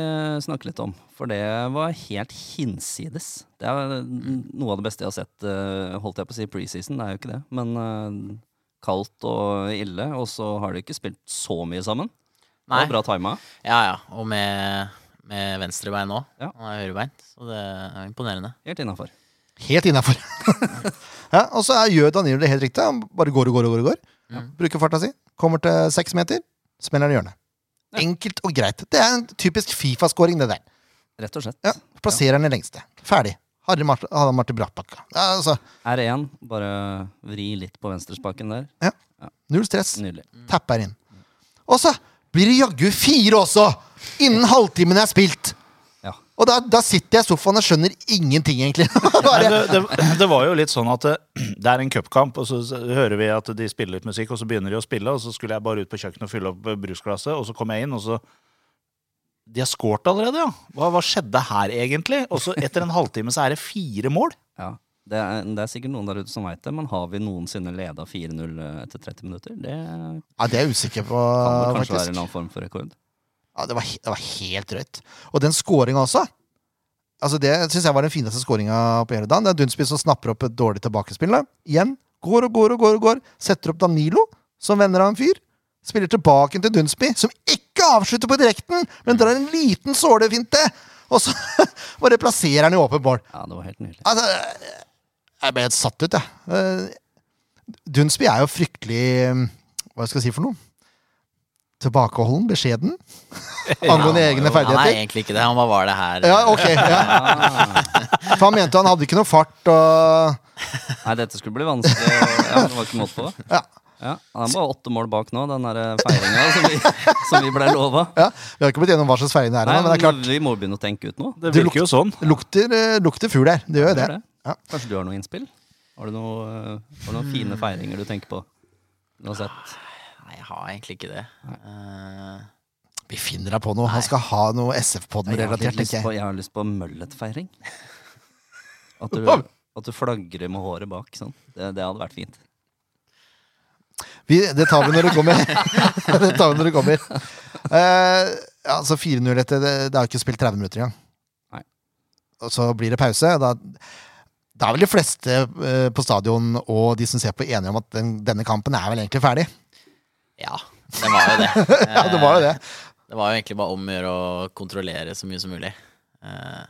snakke litt om. For det var helt hinsides. Det er noe av det beste jeg har sett, eh, holdt jeg på å si preseason. Det er jo ikke det. Men eh, kaldt og ille. Og så har de ikke spilt så mye sammen. Det var bra tima. Ja, ja. Og med, med venstrebein òg. Ja. Han er høyrebeint, så det er imponerende. Helt innafor. Helt innafor. (laughs) ja, og så gjør Danilo det helt riktig. Han bare går og går og går. og går. Ja. Bruker farta si. Kommer til seks meter, smeller i hjørnet. Enkelt og greit. Det er en typisk Fifa-scoring, det der. Rett og slett. Ja, Plasserer den i lengste. Ferdig. Harry Martin, Harald Martin Brattbakk. Ja, altså, R1, bare vri litt på venstrespaken der. null stress. Nydelig. Tapper inn. Og så blir det jaggu fire også! Innen halvtimen er spilt! Og da, da sitter jeg i sofaen og skjønner ingenting, egentlig. (laughs) Nei, det, det, det var jo litt sånn at det, det er en cupkamp, og så hører vi at de spiller litt musikk, og så begynner de å spille, og så skulle jeg bare ut på kjøkkenet og fylle opp eh, brusglasset, og så kom jeg inn, og så De har scoret allerede, ja! Hva, hva skjedde her, egentlig? Og så etter en halvtime så er det fire mål. Ja. Det er, det er sikkert noen der ute som veit det, men har vi noensinne leda 4-0 etter 30 minutter? Det ja, det er jeg usikker på, vel kanskje være en annen form for rekord. Ja, det var, det var helt drøyt. Og den scoringa også. Altså Det syns jeg var den fineste scoringa på hele dagen. Det er Dunsby som snapper opp et dårlig tilbakespill. Igjen. Går og går og går. og går Setter opp Danilo, som venner av en fyr. Spiller tilbake til Dunsby, som ikke avslutter på direkten, men drar en liten sålefinte! Og så (laughs) bare plasserer han i åpen mål. Ja, det var helt nydelig. Altså, jeg ble helt satt ut, jeg. Eh, Dunsby er jo fryktelig Hva skal jeg si for noe? Tilbakeholden, beskjeden, (laughs) angående egne Han er egentlig ikke det. Han bare var det her. Ja, ok. (laughs) Ja. For han mente han hadde ikke noe fart og Nei, dette skulle bli vanskelig. Ja, det var ikke måte på. Ja. Ja, Han er bare åtte mål bak nå, den der feiringa som, vi- (laughs) som vi ble lova. ja. Vi har ikke blitt gjennom hva slags feiring det er Nei, men det er klart. Vi må begynne å tenke ut nå. Det virker jo sånn. Lukter, eh, lukter fugl her. Det gjør jo det. Det. Ja. Kanskje du har noe innspill? Har du, noe, eh, har du noen fine feiringer du tenker på? Du har sett? Nei, jeg har egentlig ikke det. Uh, Vi finner deg på noe. Han skal ha noe SF-podden Jeg har, litt relatert, lyst jeg. jeg har lyst på mølletfeiring. (laughs) At du, at du flagrer med håret bak. Sånn. Det, det hadde vært fint. Vi, det tar vi når det kommer. (laughs) det tar vi når det kommer. Uh, altså 4-0 etter det, det har ikke spilt 30 minutter engang. Nei. Og så blir det pause. Da, da er vel de fleste uh, på stadion og de som ser på, enige om at den, denne kampen er vel egentlig ferdig. Ja, det var jo det. (laughs) Ja, det var jo det. Eh, Det var jo egentlig bare om å gjøre å kontrollere så mye som mulig. Eh,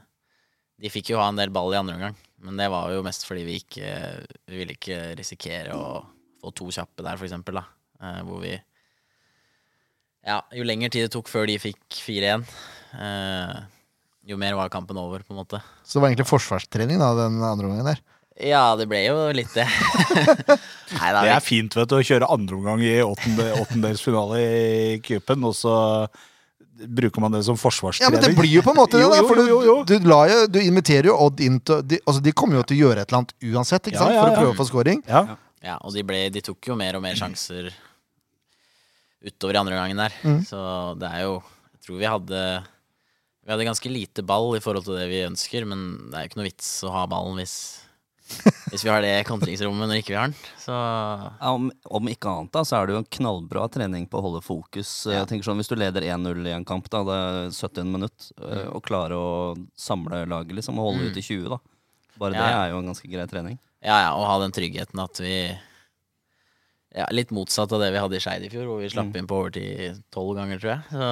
de fikk jo ha en del ball i andre omgang, men det var jo mest fordi vi ikke Vi ville ikke risikere å få to kjappe der, for eksempel, da. Eh, hvor vi Ja, jo lengre tid det tok før de fikk 4-1, eh, jo mer var kampen over, på en måte. Så det var egentlig forsvarstrening da, den andre omgangen der. Ja, det ble jo litt det. (laughs) Nei Det er fint vet du, å kjøre andre omgang i åttendelsfinale i cupen, og så bruker man det som Ja, men det blir jo på en måte det, da. For du, du, la jo, du inviterer jo Odd inn til de, altså, de kommer jo til å gjøre et eller annet uansett, ikke Ja, sant? ja, For å prøve å få scoring. Ja. Ja, og de, ble, de tok jo mer og mer sjanser utover i andre gangen der. Mm. Så det er jo Jeg tror vi hadde Vi hadde ganske lite ball i forhold til det vi ønsker, men det er jo ikke noe vits å ha ballen hvis Hvis vi har det kontringsrommet når ikke vi har den. Så Ja, om, om ikke annet, da, så er det jo en knallbra trening på å holde fokus. Ja. Jeg tenker sånn, Hvis du leder 1-0 i en kamp, da, det er 70 minutt, mm. og klarer å samle laget liksom, og holde Mm. ut i 20, da. Bare Ja, det er jo en ganske grei trening. ja, ja, og ha den tryggheten at vi ja, Litt motsatt av det vi hadde i Skeid i fjor, hvor vi slapp Mm. inn på overtid tolv ganger, tror jeg. Så,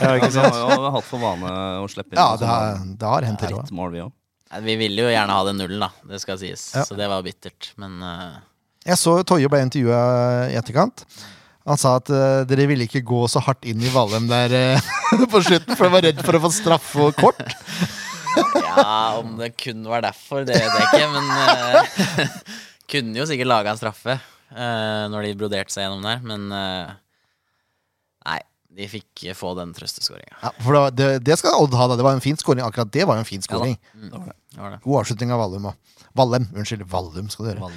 Ja, ikke (laughs) sant? Vi har jo hatt for vane å slippe inn Ja, det har, det har hendt, det ett òg. mål, vi òg. Vi ville jo gjerne ha den nullen, da. Det skal sies. Ja. Så det var bittert. Men uh... Jeg så Toje ble intervjua i etterkant. Han sa at uh, dere ville ikke gå så hardt inn i Valheim der uh, (laughs) på slutten, for de var redd for å få straffe og kort. Ja, om det kun var derfor, det vet jeg ikke. Men (laughs) kunne jo sikkert laga en straffe når de broderte seg gjennom der. Men de fikk få den trøsteskåringa. Ja, for det, var- det, det skal Odd ha, da. Det var en fin skåring. Akkurat det var jo en fin skåring Det var det. God avslutning av Vallum. òg. Vallem. Unnskyld. Vallum skal du høre.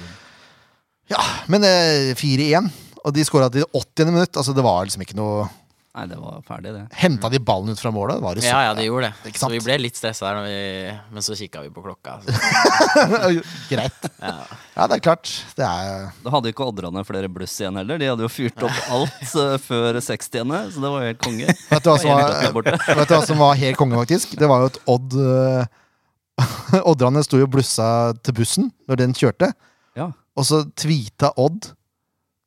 Ja, men eh, 4-1. Og de skåra til 80. minutt. Altså, det var liksom ikke noe Nei, det var ferdig, det. Henta de ballen ut fra målet? Var det så? Ja, ja, de gjorde det. Ikke Så vi ble litt stressa der, når vi, men så kikka vi på klokka. Så, (laughs) Greit. ja. Ja, det er klart. Det er Da hadde ikke odderne flere bluss igjen heller. De hadde jo fyrt opp alt (laughs) eh, før 60. Så det var helt konge. Vet du hva som var, vet du hva som var helt konge, faktisk? Det var jo at Odd eh, (laughs) Odderne sto jo og blussa til bussen når den kjørte. Ja. Og så tweeta Odd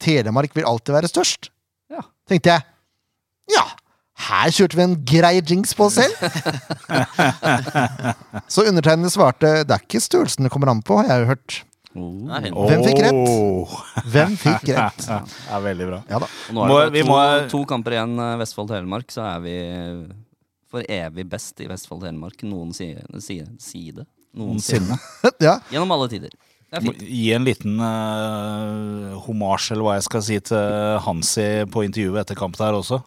'Telemark vil alltid være størst'. Ja. Tenkte jeg. Ja, her kjørte vi en grei jinx på oss selv. (laughs) så undertegnede svarte 'Det er ikke størrelsen det kommer an på', har jeg jo hørt. Oh. Det. Hvem fikk rett? Hvem fikk rett? (laughs) Ja, er veldig bra. Ja da. Nå er det vi to, må- to kamper igjen, eh, Vestfold-Telemark, så er vi for evig best i Vestfold-Telemark. Noen sier si, si det. Noensinne. (laughs) Ja. Gjennom alle tider. Det er Må. Gi en liten uh, homasj, eller hva jeg skal si, til Hansi på intervjuet etter kamp der også.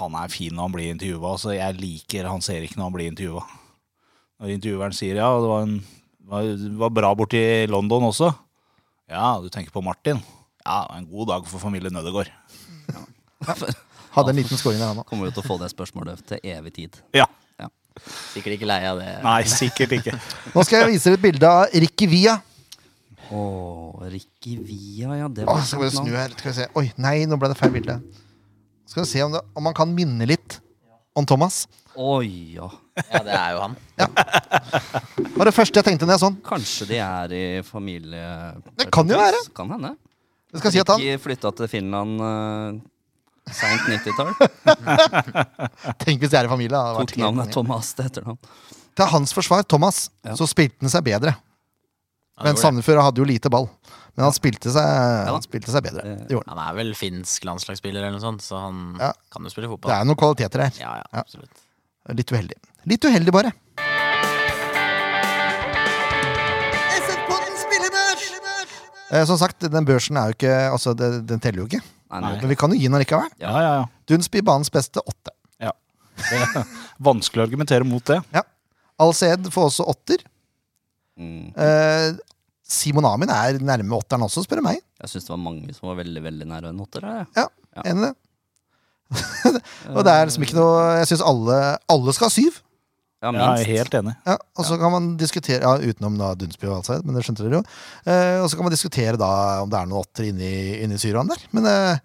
Han er fin når han blir intervjua. Altså, jeg liker Hans Erik når han blir intervjua. Når intervjueren sier ja, det var, en, var, var bra borti London også. Ja, du tenker på Martin. Ja, en god dag for familien Nødegård. (laughs) Hadde en liten skåring der, han òg. Kommer jo til å få det spørsmålet til evig tid. Ja. Sikkert ikke lei av det. Nei, sikkert ikke. (laughs) Nå skal jeg vise dere et bilde av Ricky Via. Å, Ricky Via, ja. Det Åh, skal vi snu her, skal vi se. Oi, nei, nå ble det feil bilde. Skal vi se om, det, om man kan minne litt om Thomas. Oi, ja. Ja, det er jo han. (laughs) Det var det første jeg tenkte når jeg sånn. Kanskje de er i familie... Det kan jo være. Kan hende. Jeg skal si at han Ikke flytta til Finland uh, seint 90-tall. (laughs) Tenk hvis de er i familie. da. Det Tok navnet Thomas, Thomas til etternavn. Til hans forsvar, Thomas, Ja. så spilte han seg bedre. Men. Sandefjord hadde jo lite ball. Men han spilte seg, han spilte seg bedre. Det- Det gjorde han. han er vel finsk landslagsspiller eller noe sånt, så han Ja. kan jo spille fotball. Det er noen kvaliteter her. Ja, ja, Ja. absolutt. Litt uheldig. Litt uheldig, bare. Eh, som sagt, den børsen er jo ikke Altså, det, den teller jo ikke. Nei, nei. Men vi kan jo gi den allikevel. Ja, ja, ja. Dunsby banens beste åtte. Det er (laughs) vanskelig å argumentere mot det. Al-Seed får også åtter. Mm. Eh, Simon Amin er nærme åtteren også, spør du meg. Jeg syns det var mange som var veldig veldig nære en åtter. her, jeg. Ja, Ja. enig i det. (laughs) Og det er liksom ikke noe Jeg syns alle, alle skal ha syv. Ja, minst. jeg er helt enig. Ja, og så kan man diskutere Ja, utenom da Dunsby og Alseid, men det skjønte dere jo. Eh, og så kan man diskutere da om det er noen åtter inni, inni Syrian der. Men eh,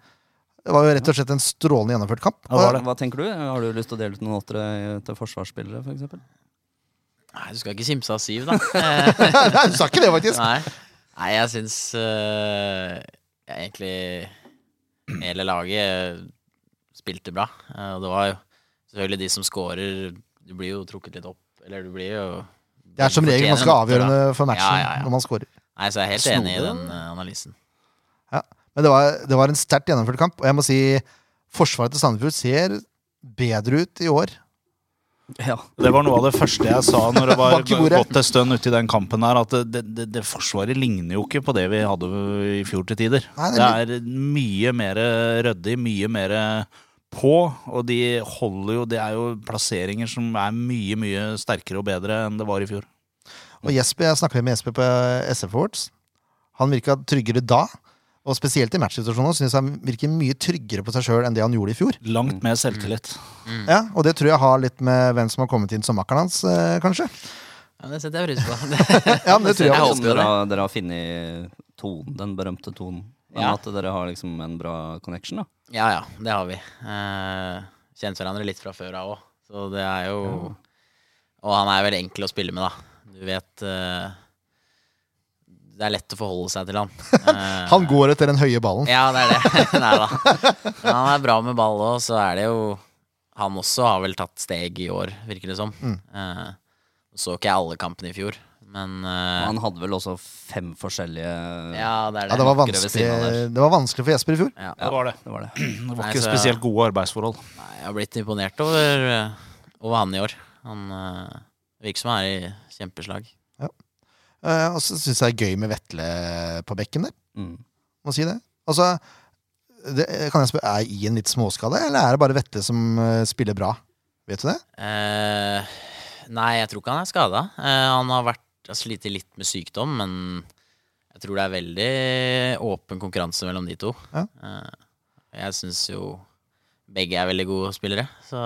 det var jo rett og slett en strålende gjennomført kamp. Ja, det var det. Hva tenker du? Har du lyst til å dele ut noen åttere til forsvarsspillere, f.eks.? Nei, du skal ikke kimse av Siv, da. (laughs) Eh, Nei, du sa ikke det, faktisk. Nei, Nei jeg syns uh, jeg egentlig hele laget spilte bra. Uh, det var jo selvfølgelig de som scorer Du blir jo trukket litt opp. Eller du blir jo Det er som regel ganske avgjørende da. for matchen Ja, ja, ja. når man scorer. Nei, så jeg er helt enig i den analysen. Men det var, det var en sterkt gjennomført kamp, og jeg må si forsvaret til Sandefjord ser bedre ut i år. Ja. Det var noe av det første jeg sa når det (laughs) var gått en stund uti i den kampen her, at det, det, det forsvaret ligner jo ikke på det vi hadde i fjor til tider. Nei, det det er mye mer ryddig, mye mer på, og de holder jo Det er jo plasseringer som er mye, mye sterkere og bedre enn det var i fjor. Og Jesper, jeg snakka med Jesper på SF Awards. Han virka tryggere da. Og spesielt i matchsituasjoner syns jeg han virker mye tryggere på seg sjøl enn det han gjorde i fjor. Langt mer selvtillit. Ja, Og det tror jeg har litt med hvem som har kommet inn som makkeren hans, eh, kanskje. Ja, det setter jeg pris på. (laughs) (laughs) Ja, men det tror jeg Jeg også. håper dere, har, dere har funnet tonen, den berømte tonen. Men Ja. at dere har liksom en bra connection, da. Ja, ja, det har vi. Eh, kjent hverandre litt fra før av òg, så det er jo Og han er veldig enkel å spille med, da. Du vet eh, Det er lett å forholde seg til han. (laughs) Eh, Han går etter den høye ballen. Ja, det er det. Nei da. Men han er bra med ball òg, så er det jo Han også har vel tatt steg i år, virker det som. Mm. Uh, så ikke jeg alle kampene i fjor, men uh, Han hadde vel også fem forskjellige Ja, det er Ja, det. det var, vanskelig, det var vanskelig for Jesper i fjor. Ja. Det var det. Det var det. (clears throat) Det var Nei, ikke så- spesielt gode arbeidsforhold. Nei, jeg har blitt imponert over, over han i år. Han uh, virker som han er i kjempeslag. Eh, og så syns jeg det er gøy med Vetle på bekken der. Mm. Må si det. Altså, det, kan jeg spørre, Er I en litt småskade, eller er det bare Vetle som uh, spiller bra? Vet du det? Uh, nei, jeg tror ikke han er skada. han har vært slitt litt med sykdom, men jeg tror det er veldig åpen konkurranse mellom de to. Ja. Eh, jeg syns jo begge er veldig gode spillere, så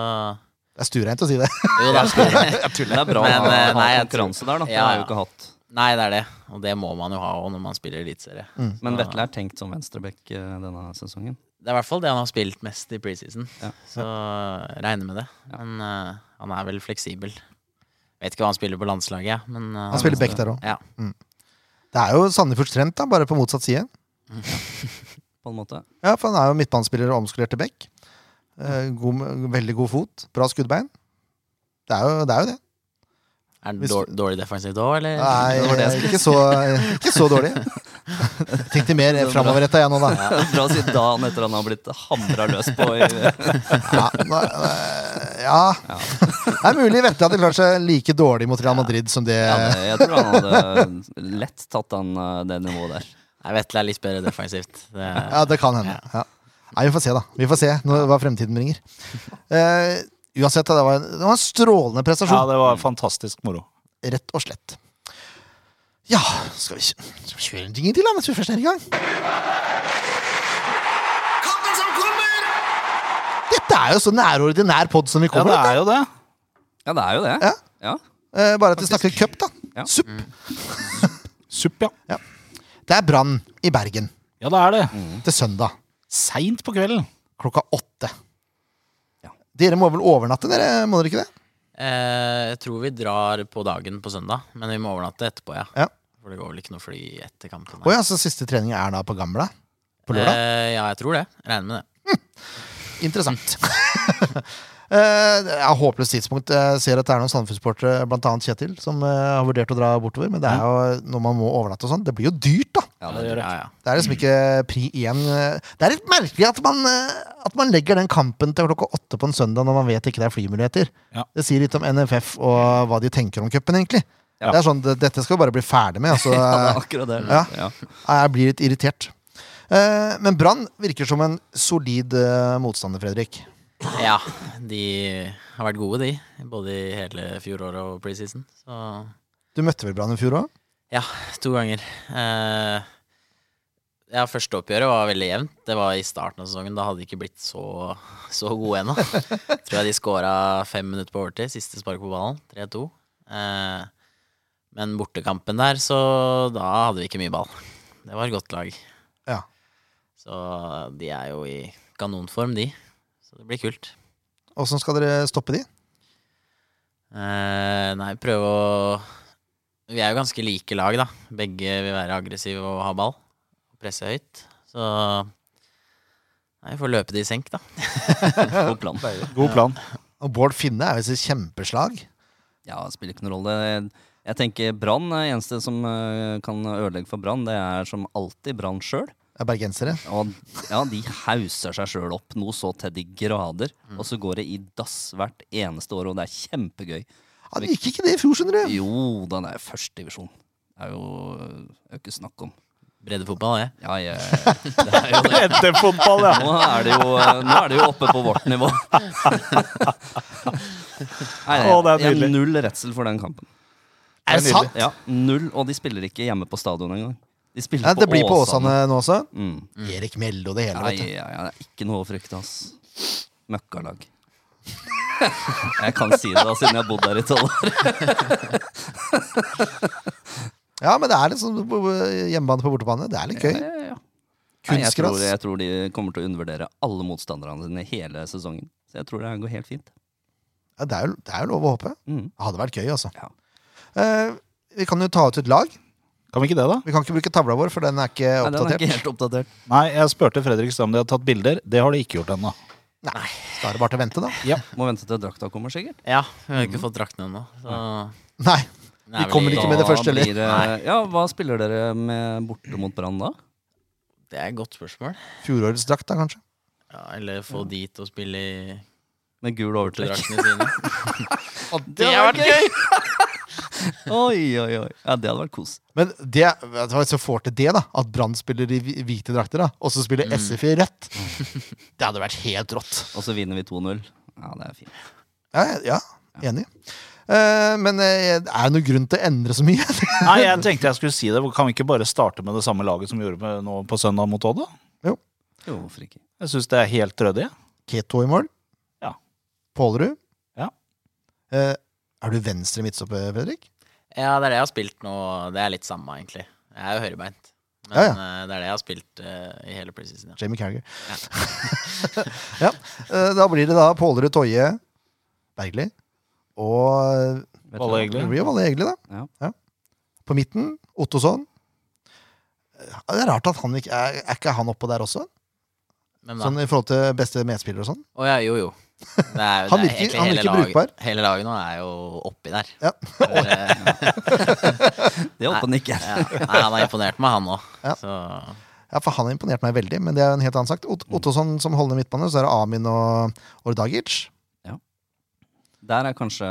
Det er stuereint å si det. jo (laughs) det er jeg tuller. det er bra Men, å ha, jeg konkurranse der, da. Det Ja, har jeg jo ikke hatt. Nei, det er det, og det må man jo ha òg når man spiller eliteserie. Mm. Men Vetle er tenkt som venstreback eh, denne sesongen. Det er i hvert fall det han har spilt mest i preseason, Ja. så regner med det. Men uh, han er vel fleksibel. Vet ikke hva han spiller på landslaget, ja, men uh, Han spiller back der òg. Ja. Det er jo Sandefjords trend, da, bare på motsatt side. (laughs) På en måte. Ja, for han er jo midtbanespiller og omskolert til back. Uh, god, veldig god fot. Bra skuddbein. Det er jo det. Er jo det. Er den dårlig defensivt òg, eller? Nei, det det ikke, så, ikke så dårlig. (laughs) Tenkte mer framoverretta jeg nå, da. Bra å si dagen etter han har blitt hamra løs på i (laughs) Ja, nå- ja. ja. Det er mulig Vetle hadde klart seg like dårlig mot Real Madrid som det ja, Jeg tror han hadde lett tatt den, eh, det nivået der. Nei, Vetle er litt bedre defensivt. Det, Ja, det kan hende. Ja. Nei, vi får se, da. Vi får se nå- hva fremtiden bringer. Eh, uansett, det var, en, det var en strålende Ja, det var fantastisk moro. Rett og slett. Ja, skal vi, skal vi kjøre en ting til da, mens vi først er i gang? Kampen som kommer! Dette er jo så nærordinær pod som vi Ja, kommer det er jo det. Ja, det er jo det. Ja. Ja. Eh, bare at vi snakker cup, da. Ja. Supp. (laughs) Supp, ja. Det er Brann i Bergen Ja, det er det. til søndag. Seint på kvelden. klokka åtte. Dere må vel overnatte, dere? Må dere ikke det? Eh, jeg tror vi drar på dagen på søndag, men vi må overnatte etterpå, ja. Ja. For det går vel ikke noe fly etter kampen. Å ja, så siste trening er da på Gamla? På lørdag? Eh, ja, jeg tror det. Regner med det. Interessant. (laughs) (laughs) Eh, Det er håpløst tidspunkt. Jeg ser at det er noen Sandefjord-sportere, bl.a. Kjetil, som eh, har vurdert å dra bortover. Men det er jo når man må overnatte og sånn. Det blir jo dyrt, da. Ja, det det gjør det. Ja, ja. Det er liksom ikke pri én Det er litt merkelig at man, eh, at man legger den kampen til klokka åtte på en søndag når man vet ikke det er flymuligheter. Ja. Det sier litt om NFF og hva de tenker om cupen, egentlig. Ja. Det er sånn, Dette skal vi bare bli ferdig med. Altså, (laughs) Ja, det er akkurat det. Ja. Ja. jeg blir litt irritert. Eh, Men Brann virker som en solid eh, motstander, Fredrik. Ja, de har vært gode, de. Både i hele fjoråret og preseason. Så Du møtte vel Brann i fjor òg? ja, to ganger. Eh, ja, første oppgjøret var veldig jevnt. Det var i starten av sesongen. Da hadde de ikke blitt så, så gode ennå. (laughs) Tror jeg de skåra fem minutter på overtid. Siste spark på ballen. 3-2. Eh, men bortekampen der, så da hadde vi ikke mye ball. Det var et godt lag. Ja. Så de er jo i kanonform, de. Så det blir kult. Åssen skal dere stoppe de? Eh, nei, prøve å Vi er jo ganske like lag, da. Begge vil være aggressive og ha ball. Presse høyt. Så Nei, vi får løpe de i senk, da. (laughs) God plan. God plan. Og Bård Finne er jo sitt kjempeslag. Ja, det spiller ikke noen rolle. Jeg, tenker Brann er eneste som eh, kan ødelegge for Brann. Det er som alltid Brann sjøl. Det er bergensere. Og ja, de hauser seg sjøl opp noe så til de grader. Og så går det i dass hvert eneste år, og det er kjempegøy. Det gikk ikke det i fjor, skjønner du. Jo, den er førstedivisjon. Det er jo det er jo ikke snakk om. Breddefotball, jeg. Ja, jeg, det er jo det. Breddefootball, ja. Nå er det jo, nå er det jo oppe på vårt nivå. Nei, Å, det er jeg har null redsel for den kampen. Er det sant? Ja, Null, og de spiller ikke hjemme på stadion engang. De spiller Ja, det blir på Åsane nå også. Mm. Erik Mjelde og det hele, Nei, ja, ja, det er ikke noe å frykte, ass. Møkkalag. (laughs) jeg kan si det, da, siden jeg har bodd der i tolv år. (laughs) Ja, men det er på- hjemmebane på bortebane. Det er litt gøy. Ja. Nei, jeg, tror, jeg tror de kommer til å undervurdere alle motstanderne sine hele sesongen. Så jeg tror det går helt fint. Ja, det, er jo, det er jo lov å håpe. Mm. Det hadde vært gøy, altså. Ja. Eh, vi kan jo ta ut et lag. Kan vi ikke det, da? Vi kan ikke bruke tavla vår, for den er ikke oppdatert. Nei, den er ikke helt oppdatert. Nei, jeg spurte Fredrik om de hadde tatt bilder. Det har de ikke gjort ennå. Nei, Da er det bare til å vente, da. Ja, Må vente til drakta kommer, sikkert. Ja, vi har ikke fått drakten ennå. Så Nei, det Vi kommer ikke med det første, eller? det- Ja, hva spiller dere med borte mot Brann da? Det er et godt spørsmål. fjorårets drakt, da, kanskje. Ja, eller få de til å spille i Med gul overtrekk? draktene sine. (laughs) Det hadde vært gøy! (laughs) oi, oi, oi. Ja, det hadde vært kos. Men det, hva, hvis vi får til det, da at Brann spiller i hvite drakter, da og så spiller SF i rødt (laughs) Det hadde vært helt rått. Og så vinner vi 2-0. Ja, det er fint. Ja, ja enig. Uh, men uh, er det noen grunn til å endre så mye? (laughs) Nei, jeg tenkte jeg skulle si det. Kan vi ikke bare starte med det samme laget som vi gjorde med, nå på søndag mot Odd? Jo. Jo, hvorfor ikke? Jeg syns det er helt ryddig. Keto i mål. Ja. Pålerud. Ja. Uh, er du venstre midtstopper, Fredrik? Ja, det er det jeg har spilt nå. Det er litt samme, egentlig. Jeg er jo høyrebeint. Men Ja, ja. eh, det er det jeg har spilt uh, i hele preseason. Ja. Jamie Carriger. (laughs) Ja. eh, da blir det da Pålerud, Toje, Bergli og Valle Egli. Det blir jo Valle Egeli, da. Ja. På midten Ottosson. Det er rart at han ikke er, er ikke han oppå der også? Sånn i forhold til beste medspiller og sånn? Oh, ja, jo, jo. Det er, Han det er virker- han hele virker lag- brukbar. Hele laget nå er jo oppi der. Ja. (laughs) Det håper han ikke. ja. Nei, han har imponert meg, han òg. Ja. Ja, for han har imponert meg veldig, men det er en helt annen sak. Ot Ottosson som holder midtbane, så er det Amin og Ordagic. Der er kanskje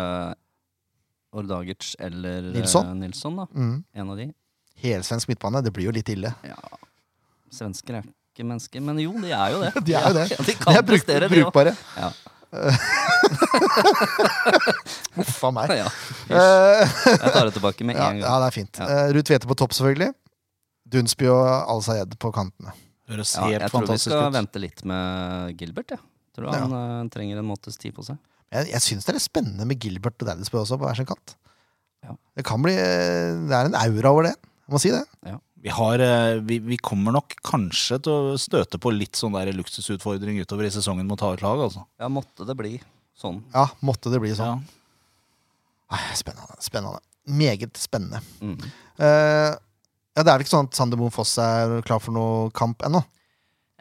Ordagic eller eh, Nilsson. Nilsson, da. Mm. En av de. Helsvensk midtbane, det blir jo litt ille. Ja. Svensker er ikke mennesker, men jo, de er jo det. (laughs) De er jo det. Ja, de De kan er bruk prestere, de òg. brukbare. Ja. (laughs) Uff a meg. (laughs) Ja. Eh, Jeg tar det tilbake med (laughs) en en ja, gang. det er fint. Ja. Eh, Ruud Tvete på topp, selvfølgelig. Dunsby og Al-Sayed på kantene. Høres Ja, jeg tror vi skal ut. vente litt med Gilbert. Ja. Tror han eh, trenger en måtes tid på seg. Jeg, jeg syns det er litt spennende med Gilbert og Daddisbø også, på hver sin kant. Ja. Det kan bli Det er en aura over det. Jeg må si det. Vi, har, eh, vi, vi kommer nok kanskje til å støte på litt sånn der luksusutfordring utover i sesongen mot hardt lag, altså. Ja, måtte det bli sånn. Ja, måtte det bli sånn. Ja. Spennende. spennende. Meget spennende. Mm. Uh, ja, Det er vel ikke sånn at Sander Moen Foss er klar for noe kamp ennå?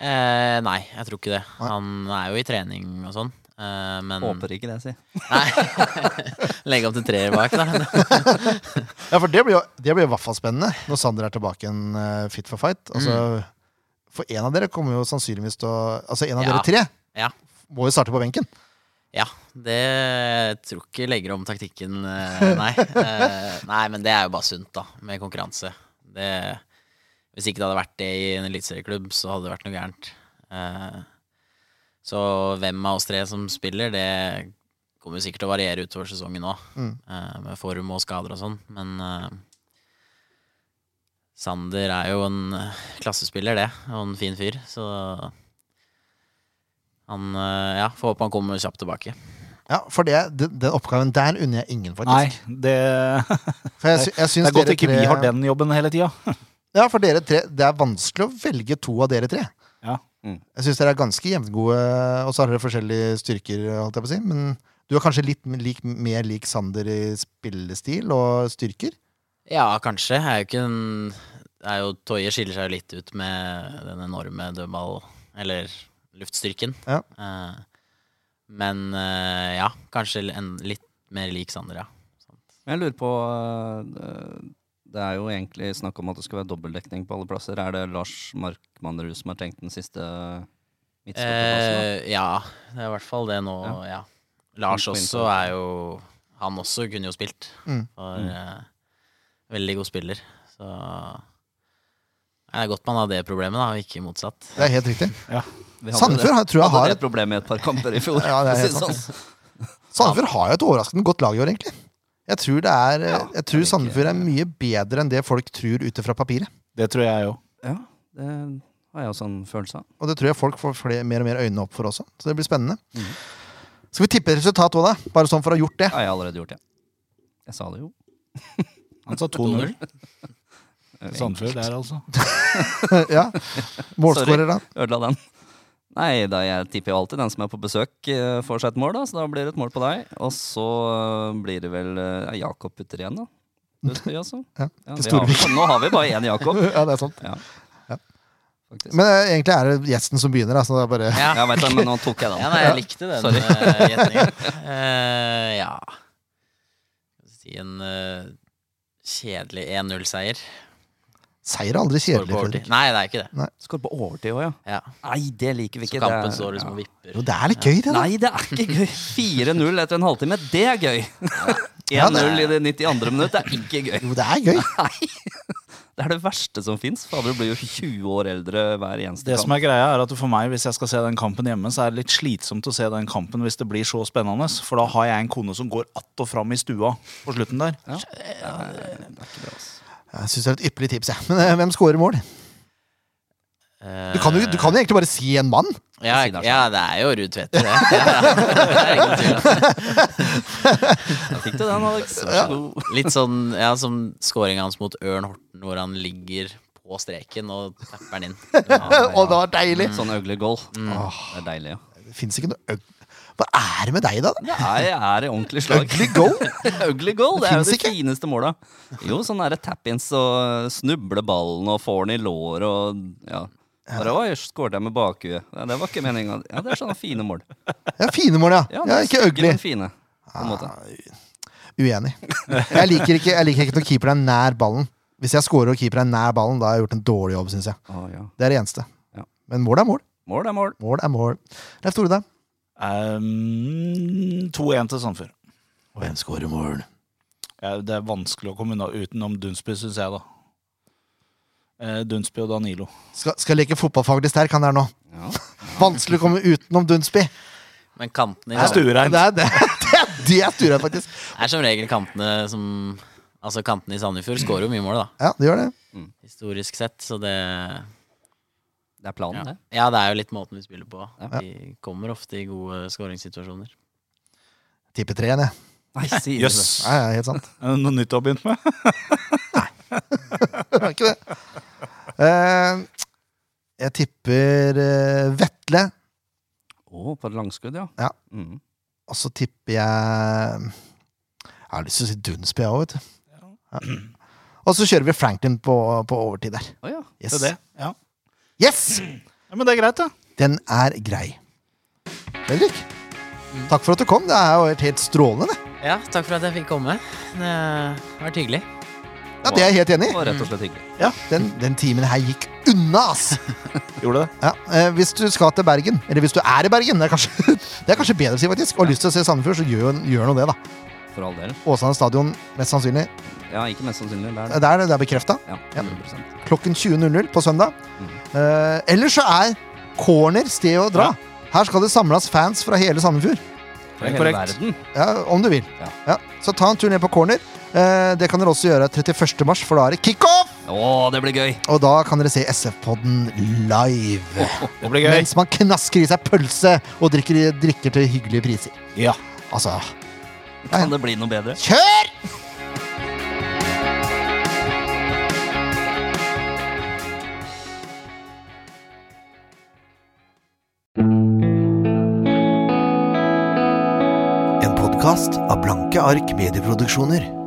Eh, nei, jeg tror ikke det. Nei. Han er jo i trening og sånn. Eh, men Håper ikke det, si. Nei. (laughs) Legge opp til treer bak, da. (laughs) Ja, for det blir jo det blir i hvert fall spennende når Sander er tilbake en uh, fit for fight. Altså, For en av dere kommer jo sannsynligvis til å Altså en av Ja. dere tre Ja. må jo starte på benken. Ja, det tror ikke legger om taktikken, eh, nei. (laughs) Nei, men det er jo bare sunt, da, med konkurranse. Det, hvis ikke det hadde vært det i en eliteserieklubb, så hadde det vært noe gærent. Eh, så hvem av oss tre som spiller, det kommer jo sikkert til å variere utover sesongen òg, Mm. med form og skader og sånn, men eh, Sander er jo en eh, klassespiller, det, og en fin fyr, så han eh, Ja, får håpe han kommer kjapt tilbake. Ja, For det, den, oppgaven der unner jeg ingen, faktisk. Nei, det, (laughs) For jeg, jeg det er godt ikke tre- vi har den jobben hele tida. (laughs) Ja, for dere tre Det er vanskelig å velge to av dere tre. Ja. Mm. Jeg syns dere er ganske jevngode, og så har dere forskjellige styrker, holdt jeg på å si. Men du er kanskje litt lik, mer lik Sander i spillestil og styrker? Ja, kanskje. Jeg er jo ikke en er jo, Toye skiller seg jo litt ut med den enorme dødball... Eller luftstyrken. Ja. Eh, men eh, ja, kanskje en, litt mer lik Sander, ja. Sånt. jeg lurer på øh, Det er jo egentlig snakk om at det skal være dobbeltdekning på alle plasser. Er det Lars Markmannerud som har tenkt den siste midtstopperplassen? Eh, ja, det er i hvert fall det nå, ja. Ja. Lars også er jo Han også kunne jo spilt. Mm. For Mm. eh, veldig god spiller. Så det er godt man har det problemet, da, og ikke motsatt. Det er helt riktig. (laughs) Ja. Sandefjord har- tror jeg hadde har det et- problemet i et par kamper i fjor. Ja, det er helt sant. sånn. Sandefjord har jo et overraskende godt lag i år, egentlig. Jeg tror, det er, Ja, jeg tror Sandefjord er mye bedre enn det folk tror ute fra papiret. Det tror jeg òg. Ja, det har jeg også en følelse av. Og det tror jeg folk får flere, mer og mer øynene opp for også. Så det blir spennende. Mm. Skal vi tippe resultat òg, da? Bare sånn for å ha gjort det. Jeg har allerede gjort, det. Jeg sa det jo. (laughs) Han sa 2-0. 2-0. (laughs) Sandefjord der, altså. (laughs) ja. Målskårer, da? Ødela den. Nei, da jeg tipper jo alltid den som er på besøk, eh, får seg et mål, da, så da blir det et mål på deg. Og så eh, blir det vel eh, ja, Jakob putter igjen, da. (laughs) Dødsby, altså. Ja, Ja, har, nå har vi bare én Jakob. (laughs) Ja, det er sant. Ja. Men uh, egentlig er det gjesten som begynner, Altså, det er bare Ja. Ja, vet du, men nå tok jeg den. Ja, nei, jeg likte den Sorry. uh, gjetningen. Eh, ja Skal vi Si en uh, kjedelig 1-0-seier. Seier er aldri kjedelig, Fredrik. Nei, det er ikke det. Skår på overtid òg, ja. Ja. Nei, det liker vi Så ikke. kampen det, står liksom og vipper. Jo, det er litt gøy, det, da. Nei, det er ikke gøy. 4-0 etter en halvtime, det er gøy. 1-0 Ja, i det 92. minutt, er ikke gøy. Jo, det er gøy. Nei. Det er det verste som fins. Du blir jo 20 år eldre hver eneste Det som er greia er at For meg, hvis jeg skal se den kampen hjemme, så er det litt slitsomt å se den kampen hvis det blir så spennende. For da har jeg en kone som går att og fram i stua på slutten der. Ja. Det er, det er ikke bra, ass. Jeg syns det er et ypperlig tips, jeg. Men eh, hvem scorer mål? Du kan, jo, du kan jo egentlig bare si en mann. ja, ja, det er jo Ruud Tvedte, det. Ja, (laughs) det er ingen tvil. Fikk du den, Alex. Vær så god. (laughs) Litt sånn ja, som scoringa hans mot Ørn Horten, hvor han ligger på streken og tapper den inn. (laughs) Og det var deilig! Sånn øglegål. Mm. Åh, Det er deilig, ja. det fins ikke noe. Hva er det med deg, da? Det er, er i ordentlig slag. Ugly goal? (laughs) ugly goal, Det er jo det ikke. fineste måla. Jo, sånn derre tap-ins og snuble ballen og får den i lår og ja. Bare, Oi, skåret jeg med bakhuet. Ja, det var ikke meninga. Ja, det er sånne fine mål. Ja, fine mål, ja. Ja, ja ikke ugly. fine. På en måte. Uenig. Jeg liker ikke, jeg liker ikke når keeper er nær ballen. Hvis jeg scorer og keeper er nær ballen, da har jeg gjort en dårlig jobb, syns jeg. Å, ja. Det er det eneste. Ja. Men mål er mål. Mål er mål. Mål er mål. Leif Tore, da? Um, 2-1 til Sandefjord. Og hvem i mål? Ja, det er vanskelig å komme unna utenom Dunsby, syns jeg, da. Eh, Dunsby og Danilo. Skal, skal leke fotballfaglig sterk, han der nå. Ja. (laughs) Vanskelig å komme utenom Dunsby. Men kantene i Det er stuereint. Det er, det, (laughs) det er, det er stuereint, faktisk. er som regel kantene som Altså kantene i Sandefjord skårer jo mye mål, da. Ja, det gjør det. Historisk sett, så det Det er planen, ja. det. ja, det er jo litt måten vi spiller på. Ja. Vi kommer ofte i gode skåringssituasjoner. Tipper tre igjen, jeg. Nei, Jøss! det? Ja, ja, helt sant. (laughs) Er det Noe nytt du har begynt med? (laughs) Det var ikke det. Eh, jeg tipper eh, Vetle. Å, på et langskudd, ja. Ja. Mm. Og så tipper jeg Jeg har lyst til å si Dunsby òg, vet du. Ja. Og så kjører vi Franklin på, på overtid der. Oh, ja. Yes. Det er det. Ja. Yes! ja, Men det er greit, da. Den er grei. Fredrik, takk for at du kom. Det er jo helt, helt strålende, det. Ja, takk for at jeg fikk komme. Det har vært hyggelig. Ja, Det er jeg helt enig i. Og rett og slett hyggelig. Ja, den, den timen her gikk unna, ass! (laughs) Gjorde det? Ja, eh, hvis du skal til Bergen, eller hvis du er i Bergen, det er kanskje, (laughs) det er kanskje bedre å si, faktisk, og har lyst til å se Sandefjord, så gjør, gjør nå det, da. For all del. Åsane stadion, mest sannsynlig. Ja, ikke mest sannsynlig. Det Det er det. er, det er bekrefta. Ja, Ja. 100% Klokken 20.00 på søndag. Mm. Uh, ellers så er corner sted å dra. Her skal det samles fans fra hele Sandefjord. Fra hele korrekt. verden. Ja, om du vil. Ja. Ja, så ta en tur ned på corner. Uh, det kan dere også gjøre 31. mars, for da er det kickoff! Oh, det blir gøy! Og da kan dere se SF-podden live. Det blir gøy. Mens man knasker i seg pølse og drikker, drikker til hyggelige priser. Ja. Altså, Kan det bli noe bedre? kjør! En podkast av Blanke ark medieproduksjoner.